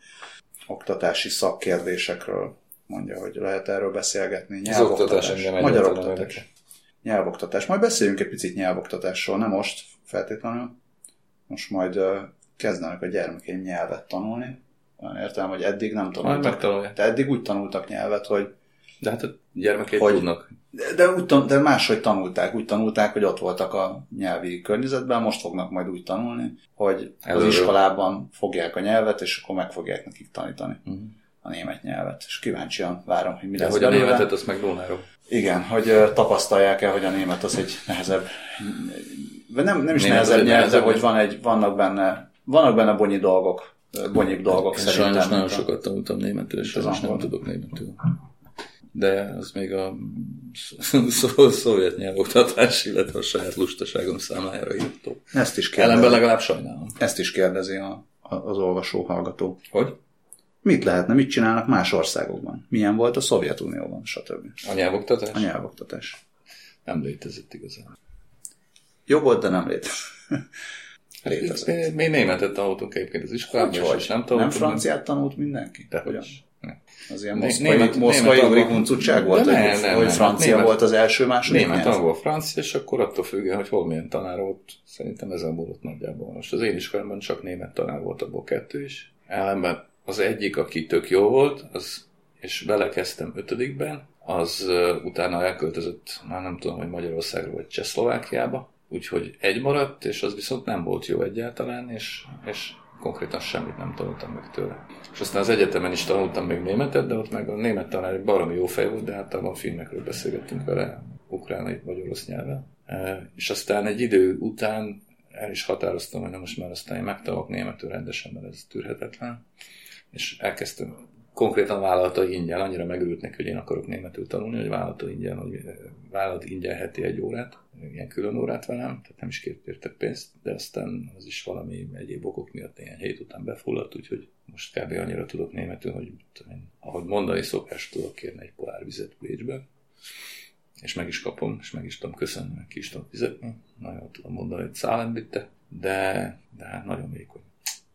oktatási szakkérdésekről mondja, hogy lehet erről beszélgetni. Nyelvoktatás, engem magyar oktatás. Nyelvoktatás. Majd beszéljünk egy picit nyelvoktatásról, nem most feltétlenül. Most majd uh, kezdenek a gyermekeim nyelvet tanulni. Olyan értem, hogy eddig nem tanultak. De eddig úgy tanultak nyelvet, hogy de hát a gyermekek hogy, tudnak. De, de, úgy, de máshogy tanulták. Úgy tanulták, hogy ott voltak a nyelvi környezetben, most fognak majd úgy tanulni, hogy Előről. az iskolában fogják a nyelvet, és akkor meg fogják nekik tanítani. Uh-huh a német nyelvet, és kíváncsian várom, hogy mi De lesz hogy a németet, azt meg Lónáról. Igen, hogy tapasztalják el, hogy a német az egy nehezebb, nem, nem is német nehezebb nyelv, de hogy van egy, vannak benne, vannak benne bonyi dolgok, bonyik dolgok Én szerintem. Sajnos nagyon sokat tanultam németül, és sajnos nem tudok németül. De az még a (laughs) szovjet nyelvoktatás, illetve a saját lustaságom számára írtó. Ezt is kérdezi. Ellenben legalább sajnálom. Ezt is kérdezi a, az olvasó, hallgató. Hogy? Mit lehetne, mit csinálnak más országokban? Milyen volt a Szovjetunióban, stb. A nyelvoktatás? A nyelvoktatás. Nem létezett igazán. Jó volt, de nem (laughs) létezett. létezett. Mi németet tanultunk egyébként az iskolában, hogy, és nem tanultunk. Nem franciát tanult mindenki? De hogyan? Az ilyen moszkvai, német, moszkvai urikuncucság volt, ne, hogy, nem, hogy francia német, volt az első, második Német, angol, francia, és akkor attól függően, hogy hol milyen tanár volt, szerintem ezen múlott nagyjából. Most az én iskolámban csak német tanár volt, abból kettő is. Ellenben az egyik, aki tök jó volt, az, és belekezdtem ötödikben, az uh, utána elköltözött, már nem tudom, hogy Magyarországra vagy Csehszlovákiába, úgyhogy egy maradt, és az viszont nem volt jó egyáltalán, és, és konkrétan semmit nem tanultam meg tőle. És aztán az egyetemen is tanultam még németet, de ott meg a német tanár egy baromi jó fej volt, de általában filmekről beszélgettünk vele, ukránai vagy orosz nyelven. E, és aztán egy idő után el is határoztam, hogy nem most már aztán én megtanulok németül rendesen, mert ez tűrhetetlen és elkezdtem konkrétan vállalta ingyen, annyira megörült neki, hogy én akarok németül tanulni, hogy vállalta ingyen, hogy eh, vállalat ingyen heti egy órát, ilyen külön órát velem, tehát nem is kért érte pénzt, de aztán az is valami egyéb okok miatt ilyen hét után befulladt, úgyhogy most kb. annyira tudok németül, hogy én, ahogy mondani szokás, tudok kérni egy pohár vizet Bécsbe, és meg is kapom, és meg is tudom köszönni, meg ki is tudom fizetni. Nagyon tudom mondani, hogy szállembitte, de, de hát nagyon vékony.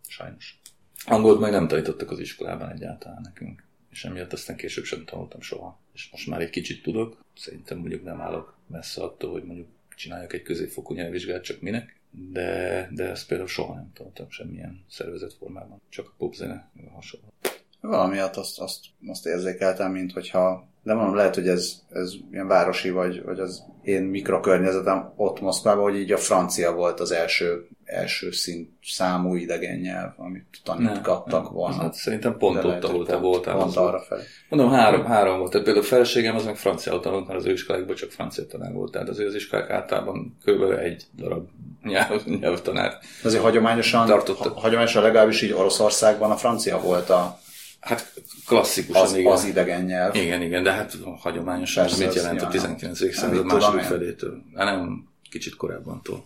Sajnos. Angolt meg nem tanítottak az iskolában egyáltalán nekünk, és emiatt aztán később sem tanultam soha. És most már egy kicsit tudok, szerintem mondjuk nem állok messze attól, hogy mondjuk csináljak egy középfokú nyelvvizsgát, csak minek, de, de ezt például soha nem tanultam semmilyen szervezett formában, csak a popzene hasonló. Valamiatt azt, azt, azt érzékeltem, mint hogyha de mondom, lehet, hogy ez, ez ilyen városi, vagy, vagy az én mikrokörnyezetem ott Moszkvában, hogy így a francia volt az első, első szint számú idegen nyelv, amit tanítgattak volna. Hát szerintem pont ott, ahol te voltál. Pont arra felé. Mondom, három, három volt. Tehát például a feleségem az meg francia tanult, mert az ő iskolákban csak francia tanár volt. Tehát azért az iskolák általában kb. egy darab nyelv, nyelvtanár. Azért hagyományosan, ha, hagyományosan legalábbis így Oroszországban a francia volt a, Hát klasszikusan, az, igen. az idegen nyelv. Igen, igen, de hát hagyományosan Persze, mit jelent a 19. század második felétől? Hát nem kicsit korábbantól.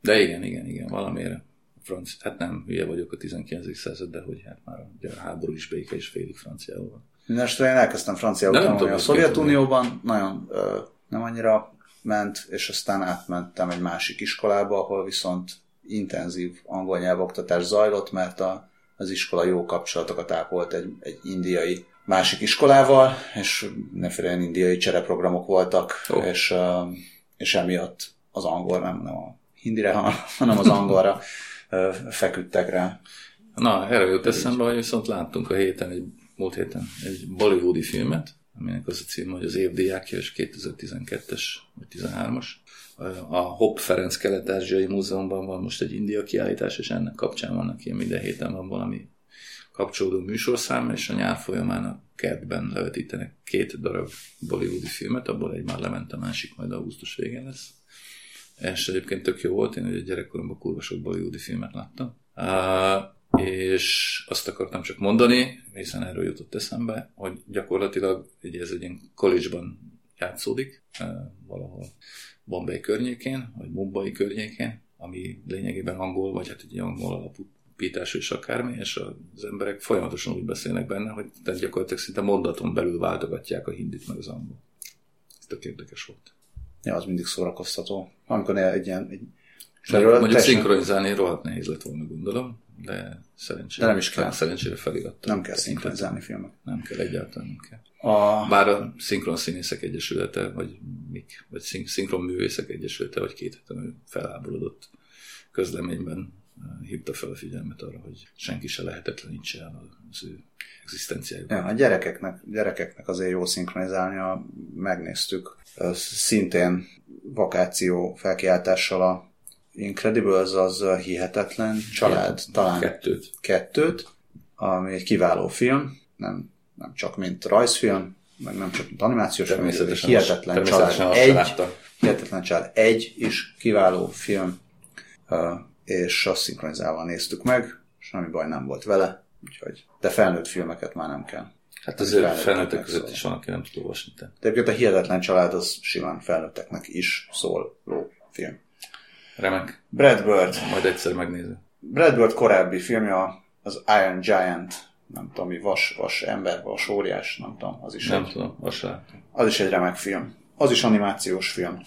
De igen, igen, igen, valamire. Franc, hát nem, hülye vagyok a 19. század, de hogy hát már ugye a háború is béke és félig franciául. Mindenesetre én elkezdtem franciául tanulni a Szovjetunióban, nagyon ö, nem annyira ment, és aztán átmentem egy másik iskolába, ahol viszont intenzív angol nyelvoktatás zajlott, mert a az iskola jó kapcsolatokat ápolt egy, egy indiai másik iskolával, és mindenféle indiai csereprogramok voltak, oh. és, és emiatt az angol, nem, nem a hindire, hanem az angolra feküdtek rá. Na, erre jut eszembe, hogy viszont láttunk a héten, egy, múlt héten egy bollywoodi filmet, aminek az a cím, hogy az évdiákja, és 2012-es vagy 13-as a Hopp Ferenc Kelet-Ázsiai Múzeumban van most egy India kiállítás, és ennek kapcsán vannak ilyen minden héten van valami kapcsolódó műsorszám, és a nyár folyamán a kertben levetítenek két darab bollywoodi filmet, abból egy már lement, a másik majd augusztus végén lesz. És egyébként tök jó volt, én ugye gyerekkoromban kurva sok bollywoodi filmet láttam. És azt akartam csak mondani, hiszen erről jutott eszembe, hogy gyakorlatilag ugye ez egy ilyen college-ban játszódik, valahol Bombay környékén, vagy Mumbai környékén, ami lényegében angol, vagy hát egy angol alapú pítás és akármi, és az emberek folyamatosan úgy beszélnek benne, hogy tehát gyakorlatilag szinte mondaton belül váltogatják a hindit meg az angol. Ez tök érdekes volt. Ja, az mindig szórakoztató. Amikor egy ilyen... Egy... Erről mondjuk teljesen... szinkronizálni rohadt nehéz lett volna, gondolom, de szerencsére, de nem is kell. szerencsére felirattam. Nem kell szinkronizálni filmek. Nem kell, egyáltalán nem kell. A... Bár a Szinkron Színészek Egyesülete, vagy mik, vagy Szinkron Művészek Egyesülete, vagy két heten felháborodott közleményben eh, hívta fel a figyelmet arra, hogy senki se lehetetlenítse el az ő egzisztenciájukat. Ja, a gyerekeknek, gyerekeknek azért jó szinkronizálni, megnéztük szintén vakáció felkiáltással a Incredibles az hihetetlen család, ja, talán kettőt. kettőt, ami egy kiváló film, nem nem csak mint rajzfilm, meg nem csak mint animációs film, hihetetlen család egy, hihetetlen család egy is kiváló film, és azt szinkronizálva néztük meg, semmi baj nem volt vele, úgyhogy, de felnőtt filmeket már nem kell. Hát azért felnőttek között is van, aki nem tud olvasni. De egyébként a Hihetetlen család az simán felnőtteknek is szóló film. Remek. Brad Bird. Majd egyszer megnézem. Brad Bird korábbi filmje az Iron Giant nem tudom, mi vas, vas ember, vas óriás, nem tudom, az is nem egy, tudom, vas Az is egy remek film. Az is animációs film.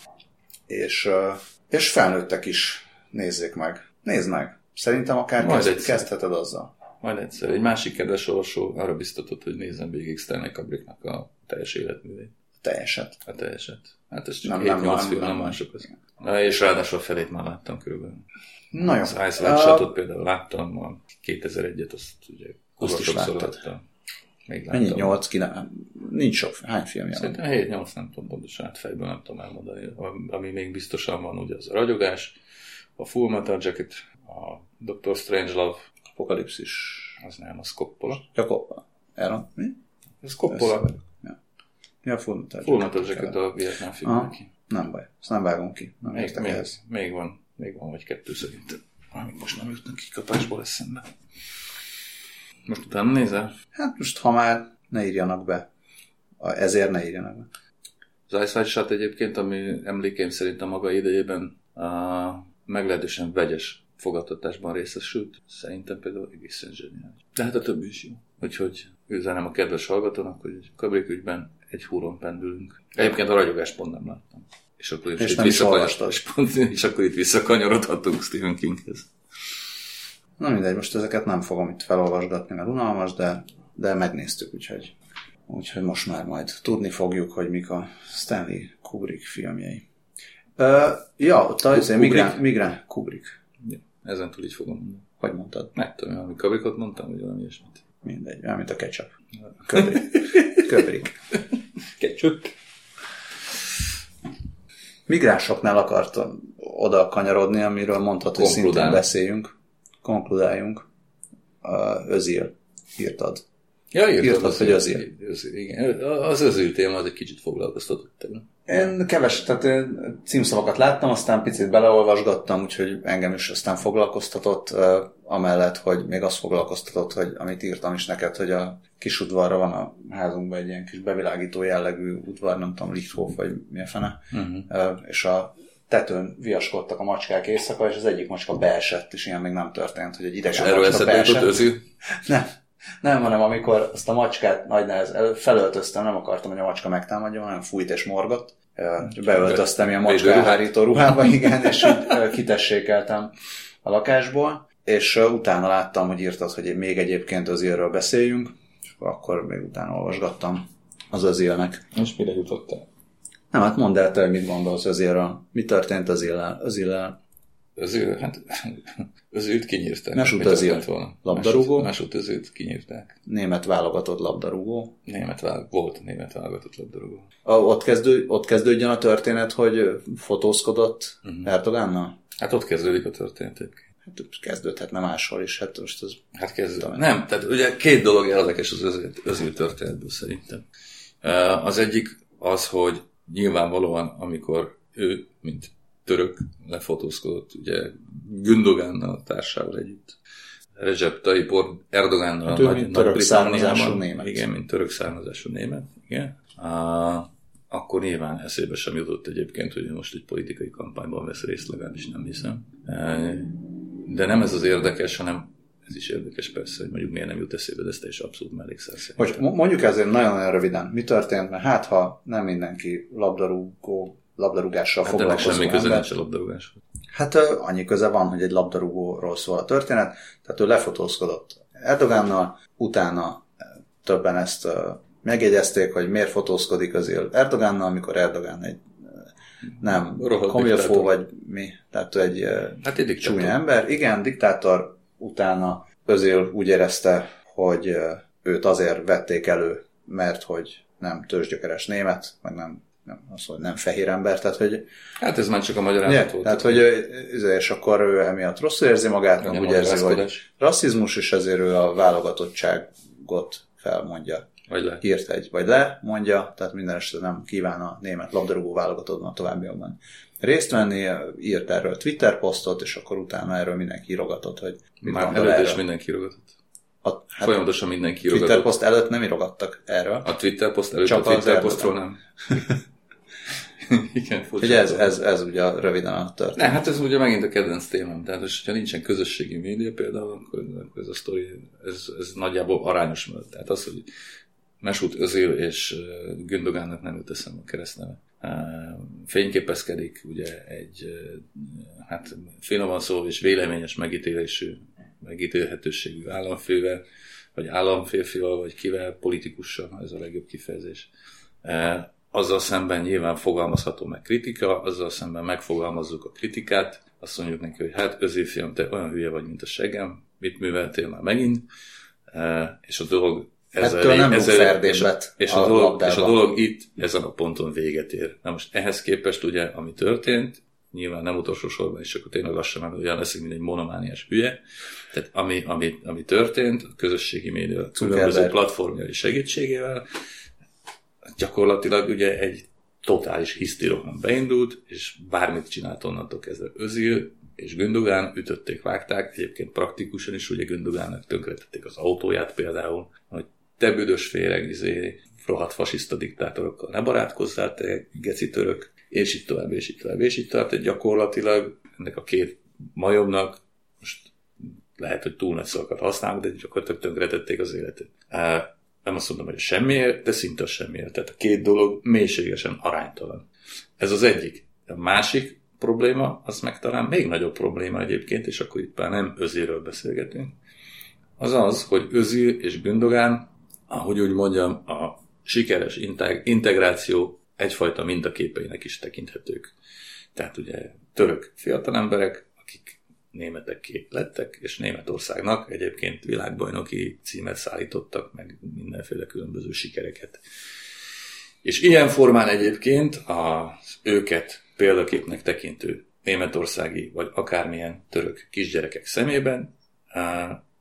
És, és felnőttek is nézzék meg. Nézd meg. Szerintem akár Majd kezd, kezdheted azzal. Majd egyszer. Egy másik kedves olvasó arra biztatott, hogy nézzem végig Stanley Kubricknak a teljes életművét. Teljeset. A teljeset. Hát ez csak nem, 7-8 nem, film, nem, nem mások. Az. Na, és ráadásul a felét már láttam körülbelül. Na jó. Az Ice White uh, Shot-ot például láttam, a 2001-et, azt ugye azt is láttad. Még láttam. Mennyi? 8, 9? Nincs sok. Hány filmje van? Szerintem 7-8, nem tudom pontosan, hát fejből nem tudom elmondani. Ami még biztosan van, ugye az a ragyogás, a Full Metal Jacket, a Doctor Strangelove, Apokalipszis. Az nem, az Coppola. Ja, Coppola. Erre, mi? Ez Coppola. Ja. ja, Full Metal Full Metal Jacket a Vietnám film neki. Nem baj, ezt nem vágom ki. Nem még, még, még, van, még van vagy kettő szerintem. Most nem jutnak kikapásból eszembe. Most utána nézel? Hát most, ha már ne írjanak be. Ezért ne írjanak be. Az Ice White Shot egyébként, ami emlékeim szerint a maga idejében a meglehetősen vegyes fogadtatásban részesült. Szerintem például egészen zseniális. De hát a többi is jó. Úgyhogy üzenem a kedves hallgatónak, hogy Kabrik ügyben egy húron pendülünk. Egyébként a ragyogást pont nem láttam. És akkor, és itt és, pont, és akkor itt visszakanyarodhatunk Stephen Kinghez. Na mindegy, most ezeket nem fogom itt felolvasgatni, mert unalmas, de, de megnéztük, úgyhogy, úgyhogy most már majd tudni fogjuk, hogy mik a Stanley Kubrick filmjei. Uh, ja, ott az Migrán, Migrán Kubrick. Ja, ezen túl így fogom mondani. Hogy mondtad? Nem tudom, valami Kubrickot mondtam, vagy valami ilyesmit. Mindegy, olyan, mint a ketchup. Köbrik. (laughs) Köbrik. Ketchup. Migránsoknál akartam oda kanyarodni, amiről mondhat, hogy szintén Konkludálni. beszéljünk. Konkludáljunk. Özil írtad. Ja, írtad, Írtad, az hogy özil. özil. Igen, az özil téma az egy kicsit foglalkoztatott tegnap. Én keves, tehát én címszavakat láttam, aztán picit beleolvasgattam, úgyhogy engem is aztán foglalkoztatott, amellett, hogy még azt foglalkoztatott, hogy amit írtam is neked, hogy a kis udvarra van a házunkban egy ilyen kis bevilágító jellegű udvar, nem tudom, Lichthof, vagy mi a fene, Uh-huh. És a tetőn viaskodtak a macskák éjszaka, és az egyik macska beesett, és ilyen még nem történt, hogy egy idegen erről macska beesett. özil? Nem, nem, hanem amikor azt a macskát nagy nehez felöltöztem, nem akartam, hogy a macska megtámadjon, hanem fújt és morgott. Beöltöztem ilyen macska elhárító ruhába, (laughs) igen, és így kitessékeltem a lakásból, és utána láttam, hogy írtad, hogy még egyébként az ilyenről beszéljünk, és akkor még utána olvasgattam az özélnek. És mire jutottál? Nem, hát mondd el te, mit gondolsz özélről. Mi történt az illel? Az illel? Özil, hát özült kinyírták. Mesut Mi Özil. történt volna? Labdarúgó? Mesut, Mesut özült kinyírták. Német válogatott labdarúgó. Német vág, volt német válogatott labdarúgó. A, ott, kezdő, ott kezdődjön a történet, hogy fotózkodott uh-huh. Erdogánnal? Hát ott kezdődik a történet. Hát kezdődhetne máshol is, hát most ez... Hát kezd. Tudom. Nem, tehát ugye két dolog érdekes az özül, özül történetből szerintem. Az egyik az, hogy nyilvánvalóan, amikor ő, mint török lefotózkodott, ugye Gündogánnal társával együtt, Recep Tayyip Erdogánnal Hát a nagy, mint török származású német. Igen, mint török származású német. Igen. Uh, akkor nyilván eszébe sem jutott egyébként, hogy most egy politikai kampányban vesz részt, legalábbis nem hiszem. De nem ez az érdekes, hanem ez is érdekes persze, hogy mondjuk miért nem jut eszébe, de ez teljesen abszolút mellékszer Hogy mondjuk ezért nagyon-nagyon röviden, mi történt, mert hát ha nem mindenki labdarúgó, labdarúgással Hát foglalkozó semmi köze ember, nincs a labdarúgáshoz. Hát annyi köze van, hogy egy labdarúgóról szól a történet, tehát ő lefotózkodott Erdogánnal, utána többen ezt megjegyezték, hogy miért fotózkodik azért Erdogánnal, amikor Erdogán egy nem komilfó vagy mi, tehát ő egy Hát egy diktátor. csúnya ember. Igen, diktátor, utána Özil úgy érezte, hogy őt azért vették elő, mert hogy nem tőzsgyökeres német, meg nem, nem, az, hogy nem fehér ember, tehát hogy Hát ez már csak a magyarázat volt. tehát, hogy és akkor ő emiatt rosszul érzi magát, Meg a úgy érzi, hogy rasszizmus, és ezért ő a válogatottságot felmondja. Vagy le. Írt egy, vagy le, mondja, tehát minden esetre nem kíván a német labdarúgó válogatottban továbbiakban részt venni, írt erről Twitter posztot, és akkor utána erről mindenki írogatott, hogy mit Már előtt is erről. mindenki írogatott. A, hát Folyamatosan mindenki Twitter írogatott. poszt előtt nem írogattak erről. A Twitter poszt előtt Csak a Twitter posztról nem. (laughs) (laughs) Igen, furcsa. Ugye ez, ez, ez ugye röviden a történet. Ne, hát ez ugye megint a kedvenc témám. Tehát, most, hogyha nincsen közösségi média például, akkor, akkor ez a sztori, ez, ez nagyjából arányos volt. Tehát az, hogy Mesut Özil és Gündogánnak nem jut eszembe a keresztneve. Fényképezkedik ugye egy, hát finoman szó és véleményes megítélésű, megítélhetőségű államfővel, vagy államférfival, vagy kivel, politikussal, ez a legjobb kifejezés. Azzal szemben nyilván fogalmazható meg kritika, azzal szemben megfogalmazzuk a kritikát, azt mondjuk neki, hogy hát Özil fiam, te olyan hülye vagy, mint a seggem, mit műveltél már megint, Uh, és a dolog Ettől nem rúg és, ferdénbet és, a a dolog, és a dolog itt ezen a ponton véget ér. Na most ehhez képest ugye, ami történt, nyilván nem utolsó sorban, és akkor tényleg lassan már olyan leszünk, mint egy monomániás hülye. Tehát ami, ami, ami történt, a közösségi média különböző platformjai segítségével, gyakorlatilag ugye egy totális hisztirohan beindult, és bármit csinált onnantól kezdve Özil és Gündogán, ütötték, vágták, egyébként praktikusan is ugye Gündogánnak tönkretették az autóját például, hogy te büdös féreg, izé, rohadt fasiszta diktátorokkal ne barátkozzál, te geci török, és így tovább, és így tovább, és így tovább. Tehát gyakorlatilag ennek a két majomnak most lehet, hogy túl nagy szavakat használunk, de gyakorlatilag tönkretették az életét. Nem azt mondom, hogy semmiért, de szinte semmiért. Tehát a két dolog mélységesen aránytalan. Ez az egyik. A másik probléma, az meg talán még nagyobb probléma egyébként, és akkor itt már nem özéről beszélgetünk, az az, hogy Özil és Gündogán, ahogy úgy mondjam, a sikeres integ- integráció egyfajta mintaképeinek is tekinthetők. Tehát ugye török fiatalemberek, akik németek lettek, és Németországnak egyébként világbajnoki címet szállítottak, meg mindenféle különböző sikereket. És ilyen formán egyébként az őket példaképnek tekintő németországi, vagy akármilyen török kisgyerekek szemében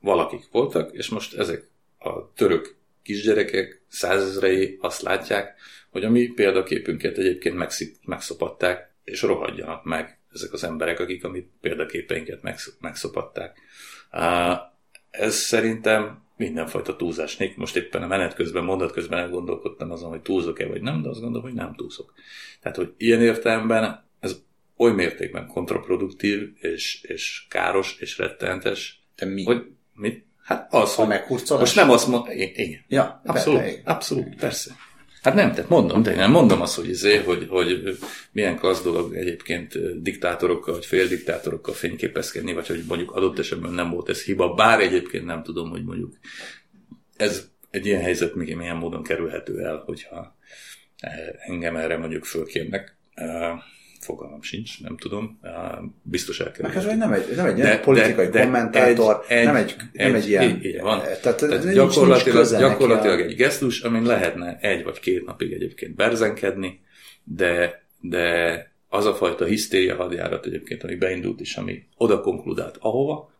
valakik voltak, és most ezek a török kisgyerekek százezrei azt látják, hogy a mi példaképünket egyébként megszopatták, és rohadjanak meg ezek az emberek, akik a mi példaképeinket megszopatták. Ez szerintem mindenfajta túlzásnék. Most éppen a menet közben, mondat közben elgondolkodtam azon, hogy túlzok-e vagy nem, de azt gondolom, hogy nem túlzok. Tehát, hogy ilyen értelemben ez oly mértékben kontraproduktív, és, és káros, és rettenetes. De mi? Hogy, mit? Hát az, a hogy most nem azt mondom, igen. Ja, abszolút, persze, abszolút, persze. Hát nem, tehát mondom, de nem mondom azt, hogy, izé, hogy, hogy milyen az dolog egyébként diktátorokkal, vagy féldiktátorokkal fényképezkedni, vagy hogy mondjuk adott esetben nem volt ez hiba, bár egyébként nem tudom, hogy mondjuk ez egy ilyen helyzet még milyen módon kerülhető el, hogyha engem erre mondjuk fölkérnek fogalmam sincs, nem tudom, biztos elkerül. Meg ez nem egy, nem egy de, politikai de, de kommentátor, egy, nem egy, egy, nem egy ilyen... Így, van. Tehát, tehát gyakorlatilag, nincs gyakorlatilag egy gesztus, amin lehetne egy vagy két napig egyébként berzenkedni, de, de az a fajta hisztéria hadjárat egyébként, ami beindult is, ami oda konkludált ahova,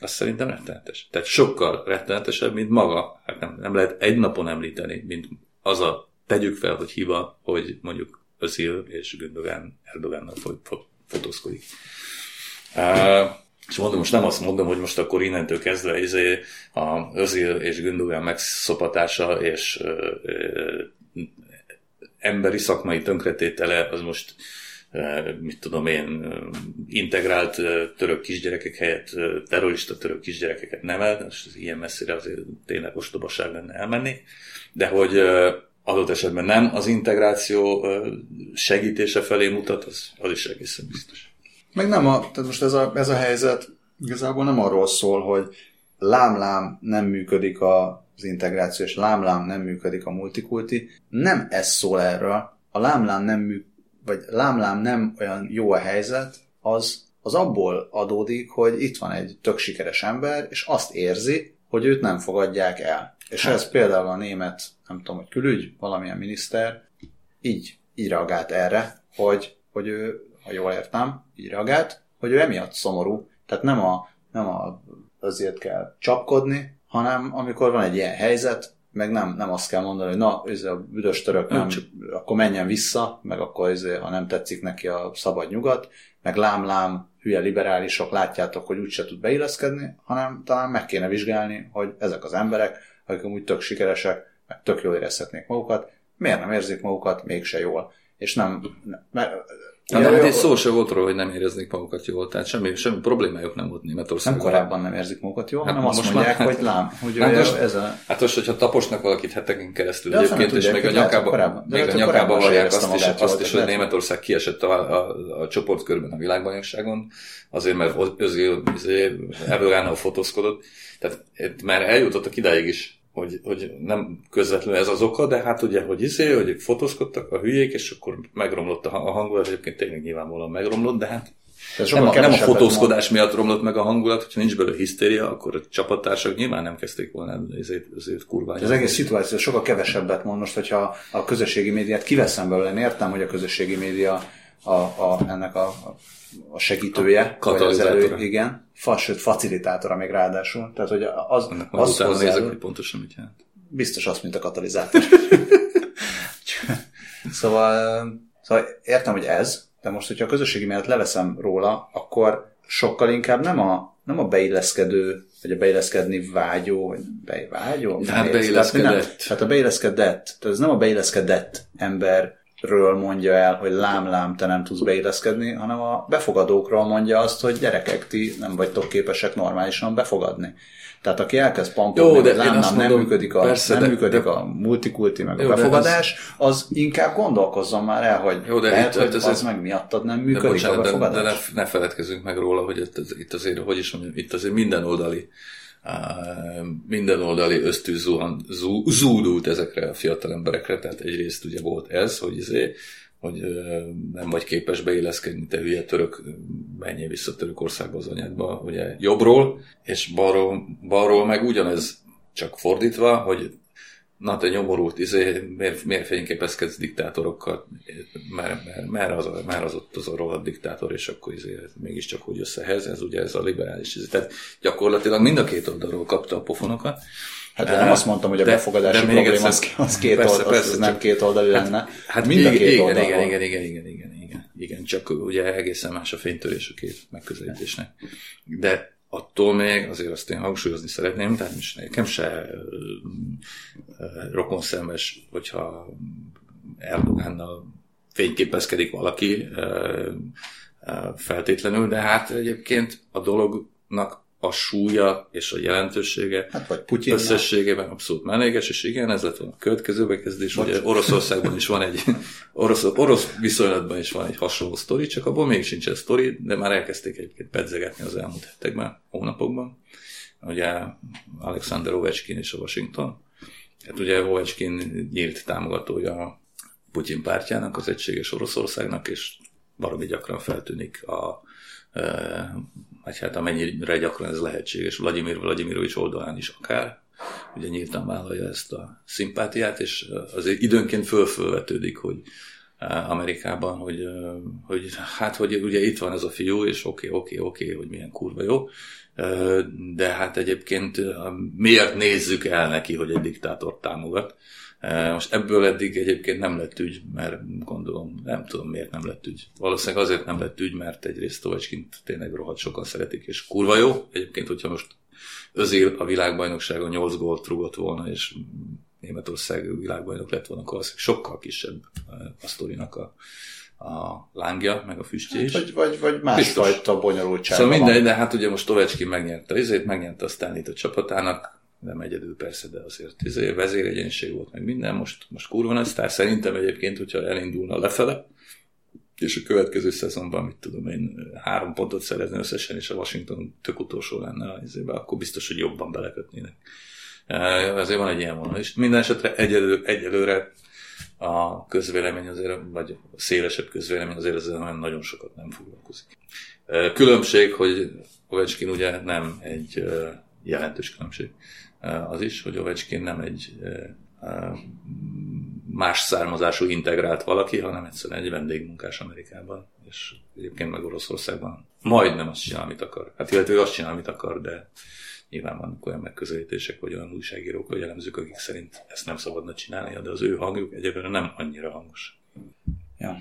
az szerintem rettenetes. Tehát sokkal rettenetesebb, mint maga, hát nem, nem lehet egy napon említeni, mint az a tegyük fel, hogy hiba, hogy mondjuk Özil és Gündogan Erdogánnal fotózkodik. Uh, és mondom, most nem azt mondom, hogy most akkor innentől kezdve izé a Özil és Gündogan megszopatása és uh, uh, emberi szakmai tönkretétele az most mit tudom én, integrált török kisgyerekek helyett terrorista török kisgyerekeket nemel, és ilyen messzire azért tényleg ostobaság lenne elmenni, de hogy adott esetben nem az integráció segítése felé mutat, az, az is egészen biztos. Meg nem a, tehát most ez a, ez a helyzet igazából nem arról szól, hogy lámlám nem működik a, az integráció, és lámlám nem működik a multikulti. Nem ez szól erről. A lámlám nem mű, vagy lámlám nem olyan jó a helyzet, az, az abból adódik, hogy itt van egy tök sikeres ember, és azt érzi, hogy őt nem fogadják el. És hát. ez például a német, nem tudom, hogy külügy, valamilyen miniszter így, így reagált erre, hogy, hogy ő, ha jól értem, így reagált, hogy ő emiatt szomorú. Tehát nem, a, nem a, azért kell csapkodni, hanem amikor van egy ilyen helyzet, meg nem, nem azt kell mondani, hogy na, ez a büdös török, nem, csak... akkor menjen vissza, meg akkor ez, ha nem tetszik neki a szabad nyugat, meg lám-lám, hülye liberálisok, látjátok, hogy úgyse tud beilleszkedni, hanem talán meg kéne vizsgálni, hogy ezek az emberek akik amúgy tök sikeresek, meg tök jól érezhetnék magukat, miért nem érzik magukat mégse jól. És nem, mert Na, de hát egy szó se volt róla, hogy nem éreznék magukat jól, tehát semmi, semmi problémájuk nem volt Németországban. Nem korábban nem érzik magukat jól, hát hanem azt mondják, már, hogy lám, hogy hát most, ez a... Hát most, hogyha taposnak valakit heteken keresztül de egyébként, és még a nyakába, még a nyakába vallják azt, is, azt is, hogy Németország kiesett a, a, a csoportkörben a világbajnokságon, azért, mert Özil Erdogánnal fotózkodott, tehát már eljutottak idáig is, hogy, hogy nem közvetlenül ez az oka, de hát ugye, hogy izé, hogy fotózkodtak a hülyék, és akkor megromlott a hangulat, egyébként tényleg nyilvánvalóan megromlott, de hát nem a, nem a fotózkodás miatt romlott meg a hangulat, hogyha nincs belőle hisztéria, akkor a csapattársak nyilván nem kezdték volna ezért, ezért kurván. Az egész szituáció sokkal kevesebbet mond most, hogyha a közösségi médiát kiveszem belőle, én értem, hogy a közösségi média a, a, ennek a, a segítője. A az elő, igen. Fa, sőt, facilitátora még ráadásul. Tehát, hogy az, Ennek az utána hozzá, nézek, hogy pontosan mit jelent. Biztos azt, mint a katalizátor. (laughs) szóval, szóval értem, hogy ez, de most, hogyha a közösségi mellett leveszem róla, akkor sokkal inkább nem a, nem a beilleszkedő, vagy a beilleszkedni vágyó, vagy bevágyó? Hát beilleszkedett. Tehát a beilleszkedett, tehát ez nem a beilleszkedett ember ről mondja el, hogy lám-lám, te nem tudsz beilleszkedni, hanem a befogadókról mondja azt, hogy gyerekek, ti nem vagytok képesek normálisan befogadni. Tehát aki elkezd pampolni, hogy lám, nem, mondom, működik, a, persze, nem de, működik de, a multikulti, meg jó, a befogadás, az, az inkább gondolkozzon már el, hogy jó, de lehet, itt, hogy ez az meg miattad nem működik de bocsánat, a befogadás. De, de ne, ne feledkezzünk meg róla, hogy itt, itt azért, hogy is mondjam, itt azért minden oldali minden oldali ösztű zúdult ezekre a fiatal emberekre, tehát egyrészt ugye volt ez, hogy, izé, hogy nem vagy képes beilleszkedni, te hülye török, menjél vissza Törökországba az anyádba, ugye jobbról, és balról, balról meg ugyanez csak fordítva, hogy na te nyomorult, izé, miért, miért fényképezkedsz diktátorokkal, mert, mert, mert, az, mert az ott az a rohadt diktátor, és akkor izé, mégiscsak hogy összehez, ez ugye ez a liberális. Izé. Tehát gyakorlatilag mind a két oldalról kapta a pofonokat. Hát én nem azt mondtam, hogy a befogadási de, de probléma az, az, két persze, oldal, persze, az nem két oldalú hát, lenne. Hát mind a két igen, oldalról. igen, igen, igen, igen, igen, igen, igen, csak ugye egészen más a fénytörés a két megközelítésnek. De attól még azért azt én hangsúlyozni szeretném, tehát most nekem se rokon szemes, hogyha Erdogánnal fényképezkedik valaki feltétlenül, de hát egyébként a dolognak a súlya és a jelentősége hát vagy Putyin összességében abszolút melléges, és igen, ez lett volna a következő bekezdés. Ugye Oroszországban is van egy, (laughs) orosz, orosz viszonylatban is van egy hasonló sztori, csak abból még sincs ez sztori, de már elkezdték egyébként pedzegetni az elmúlt hetekben, hónapokban. Ugye Alexander Ovechkin és a Washington. Hát ugye Ovechkin nyílt támogatója a Putyin pártjának, az egységes Oroszországnak, és valami gyakran feltűnik a vagy hát amennyire gyakran ez lehetséges, Vladimir Vladimirovics oldalán is akár, ugye nyíltan vállalja ezt a szimpátiát, és azért időnként fölfölvetődik, hogy Amerikában, hogy, hogy hát, hogy ugye itt van ez a fiú, és oké, okay, oké, okay, oké, okay, hogy milyen kurva jó, de hát egyébként miért nézzük el neki, hogy egy diktátort támogat? Most ebből eddig egyébként nem lett ügy, mert gondolom, nem tudom miért nem lett ügy. Valószínűleg azért nem lett ügy, mert egyrészt Tovacskint tényleg rohadt sokan szeretik, és kurva jó. Egyébként, hogyha most Özil a világbajnokságon 8 gólt rúgott volna, és Németország világbajnok lett volna, akkor az sokkal kisebb a sztorinak a, a lángja, meg a füstje hát, is. Vagy, vagy, vagy másfajta bonyolultság. Szóval mindegy, de hát ugye most Tovecski megnyerte izét, megnyerte a Stanley-t a csapatának, nem egyedül persze, de azért izé, vezéregyenség volt, meg minden, most, most kurva nagy sztár. Szerintem egyébként, hogyha elindulna lefele, és a következő szezonban, mit tudom én, három pontot szerezni összesen, és a Washington tök utolsó lenne az izébe, akkor biztos, hogy jobban belekötnének. Azért van egy ilyen vonal is. Minden esetre egyelő, egyelőre a közvélemény azért, vagy a szélesebb közvélemény azért ezzel nagyon sokat nem foglalkozik. Különbség, hogy Ovechkin ugye nem egy jelentős különbség az is, hogy Ovechkin nem egy más származású integrált valaki, hanem egyszerűen egy vendégmunkás Amerikában, és egyébként meg Oroszországban majdnem azt csinál, amit akar. Hát illetve azt csinál, amit akar, de nyilván vannak olyan megközelítések, vagy olyan újságírók, vagy elemzők, akik szerint ezt nem szabadna csinálni, de az ő hangjuk egyébként nem annyira hangos. Ja.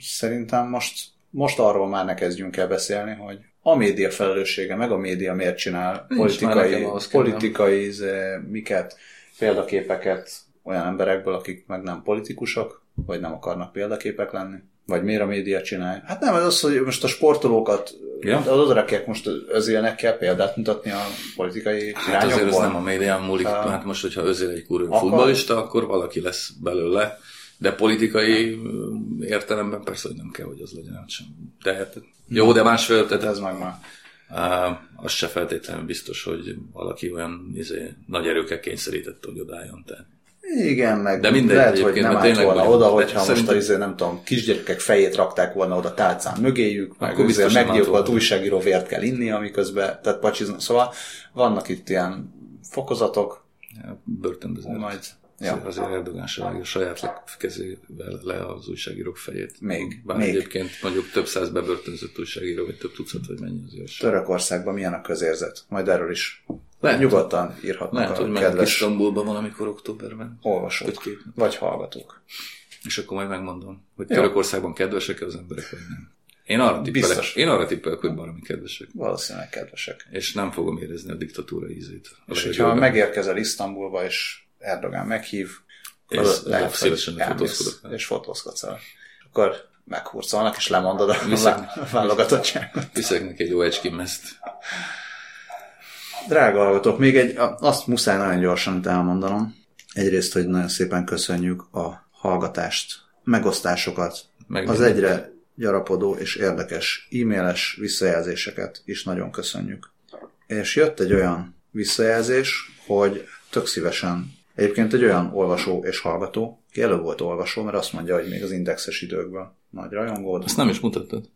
Szerintem most, most arról már ne kezdjünk el beszélni, hogy a média felelőssége, meg a média miért csinál Nincs politikai, politikai izé, miket, példaképeket olyan emberekből, akik meg nem politikusok, vagy nem akarnak példaképek lenni. Vagy miért a média csinálja? Hát nem, ez az, hogy most a sportolókat, ja. az odarakják most özélnek kell példát mutatni a politikai Hát irányokból. azért ez nem a média múlik. Hát most, hogyha özél egy kurva futbolista, akkor valaki lesz belőle. De politikai értelemben persze, hogy nem kell, hogy az legyen. Sem. De hát jó, de másfél, tehát ez meg már. Uh, az se feltétlenül biztos, hogy valaki olyan izé, nagy erőkkel kényszerített, hogy odálljon. Tehát. Igen, meg de mindegy, lehet, hogy nem állt volna oda, hogyha most szerintem... izé, nem tudom, kisgyerekek fejét rakták volna oda tálcán mögéjük, meg izé, meggyilkolt újságíró vért kell inni, amiközben, tehát pacsizna. Szóval vannak itt ilyen fokozatok. Ja, börtönbezet. Majd Ja. Azért Erdogán se vágja saját kezével le az újságírók fejét. Még. Bár még. egyébként mondjuk több száz bebörtönzött újságíró, vagy több tucat, vagy mennyi azért. Törökországban milyen a közérzet? Majd erről is lehet, nyugodtan írhatnak lehet, a hogy kedves... Isztambulban van, amikor októberben. Olvasók. Vagy, vagy hallgatók. És akkor majd megmondom, hogy Törökországban kedvesek az emberek, vagy nem. Én arra tippelek, én arra tippelek, hogy valami kedvesek. Valószínűleg kedvesek. És nem fogom érezni a diktatúra ízét. És hogyha megérkezel Isztambulba, és Erdogán meghív, és lehet, szívesen fotózkodok. És fotózkodsz el. Akkor meghurcolnak, és lemondod a viszek, válogatottságot. Viszek neki egy jó mezt. Drága hallgatók, még egy, azt muszáj nagyon gyorsan elmondanom. Egyrészt, hogy nagyon szépen köszönjük a hallgatást, megosztásokat, Meg az egyre gyarapodó és érdekes e-mailes visszajelzéseket is nagyon köszönjük. És jött egy olyan visszajelzés, hogy tök szívesen Egyébként egy olyan olvasó és hallgató, ki elő volt olvasó, mert azt mondja, hogy még az indexes időkben nagy rajongód. Azt nem is mutattad?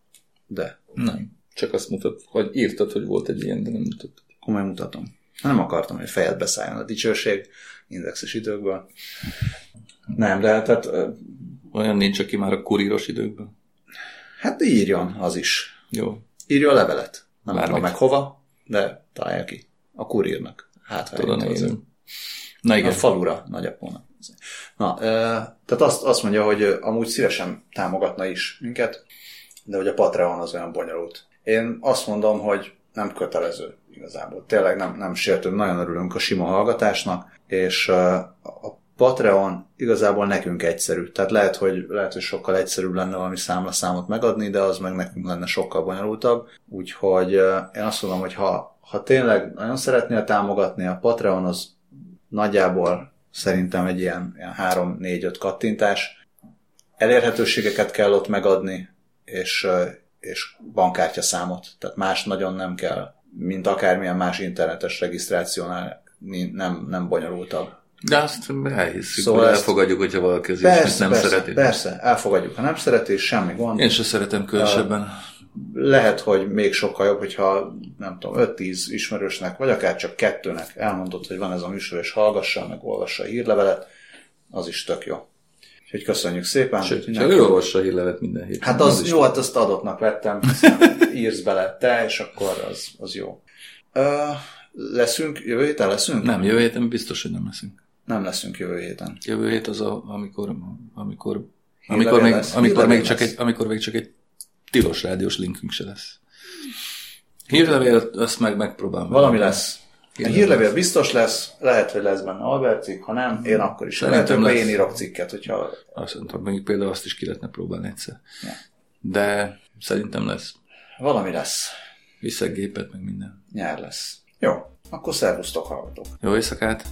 De. Nem. Csak azt mutat, vagy írtad, hogy volt egy ilyen, de nem mutattad. Komolyan mutatom. Nem akartam, hogy fejed beszálljon a dicsőség indexes időkből. Nem, de tehát... Olyan nincs, aki már a kuríros időkben. Hát írjon az is. Jó. Írja a levelet. Nem tudom meg hova, de találja ki. A kurírnak. Hát, ha Tudom, Na igen. A falura, nagyapónak. Na, tehát azt, azt mondja, hogy amúgy szívesen támogatna is minket, de hogy a Patreon az olyan bonyolult. Én azt mondom, hogy nem kötelező igazából. Tényleg nem, nem sértő, nagyon örülünk a sima hallgatásnak, és a Patreon igazából nekünk egyszerű. Tehát lehet, hogy, lehet, hogy sokkal egyszerűbb lenne valami számlaszámot megadni, de az meg nekünk lenne sokkal bonyolultabb. Úgyhogy én azt mondom, hogy ha, ha tényleg nagyon szeretnél támogatni, a Patreon az nagyjából szerintem egy ilyen, ilyen 3-4-5 kattintás. Elérhetőségeket kell ott megadni, és, és bankkártya számot. Tehát más nagyon nem kell, mint akármilyen más internetes regisztrációnál nem, nem bonyolultabb. De azt elhiszük, szóval hogy elfogadjuk, hogyha valaki az persze, nem persze, szereti. Persze, elfogadjuk. Ha nem szereti, semmi gond. Én sem szeretem különösebben. Lehet, hogy még sokkal jobb, hogyha nem tudom, 5-10 ismerősnek, vagy akár csak kettőnek elmondott, hogy van ez a műsor, és hallgassa, meg olvassa a hírlevelet, az is tök jó. Úgyhogy köszönjük szépen. Sőt, ha ő olvassa a hírlevet minden héten. Hát az, az jó, hát azt adottnak vettem, (laughs) írsz bele te, és akkor az, az jó. Uh, leszünk, jövő héten leszünk? Nem, jövő héten biztos, hogy nem leszünk. Nem leszünk jövő héten. Jövő hét az, a, amikor, amikor, amikor, még, amikor, még csak egy, amikor még csak egy tilos rádiós linkünk se lesz. Hírlevél, azt meg megpróbálom. Valami lesz. A hírlevél biztos lesz, lehet, hogy lesz benne Albert cikk, ha nem, én akkor is. Szerintem lehet, én írok cikket, hogyha... Azt mondtam, mondjuk például azt is ki lehetne próbálni egyszer. Ja. De szerintem lesz. Valami lesz. Vissza gépet, meg minden. Nyár lesz. Jó, akkor szervusztok, hallgatok. Jó éjszakát!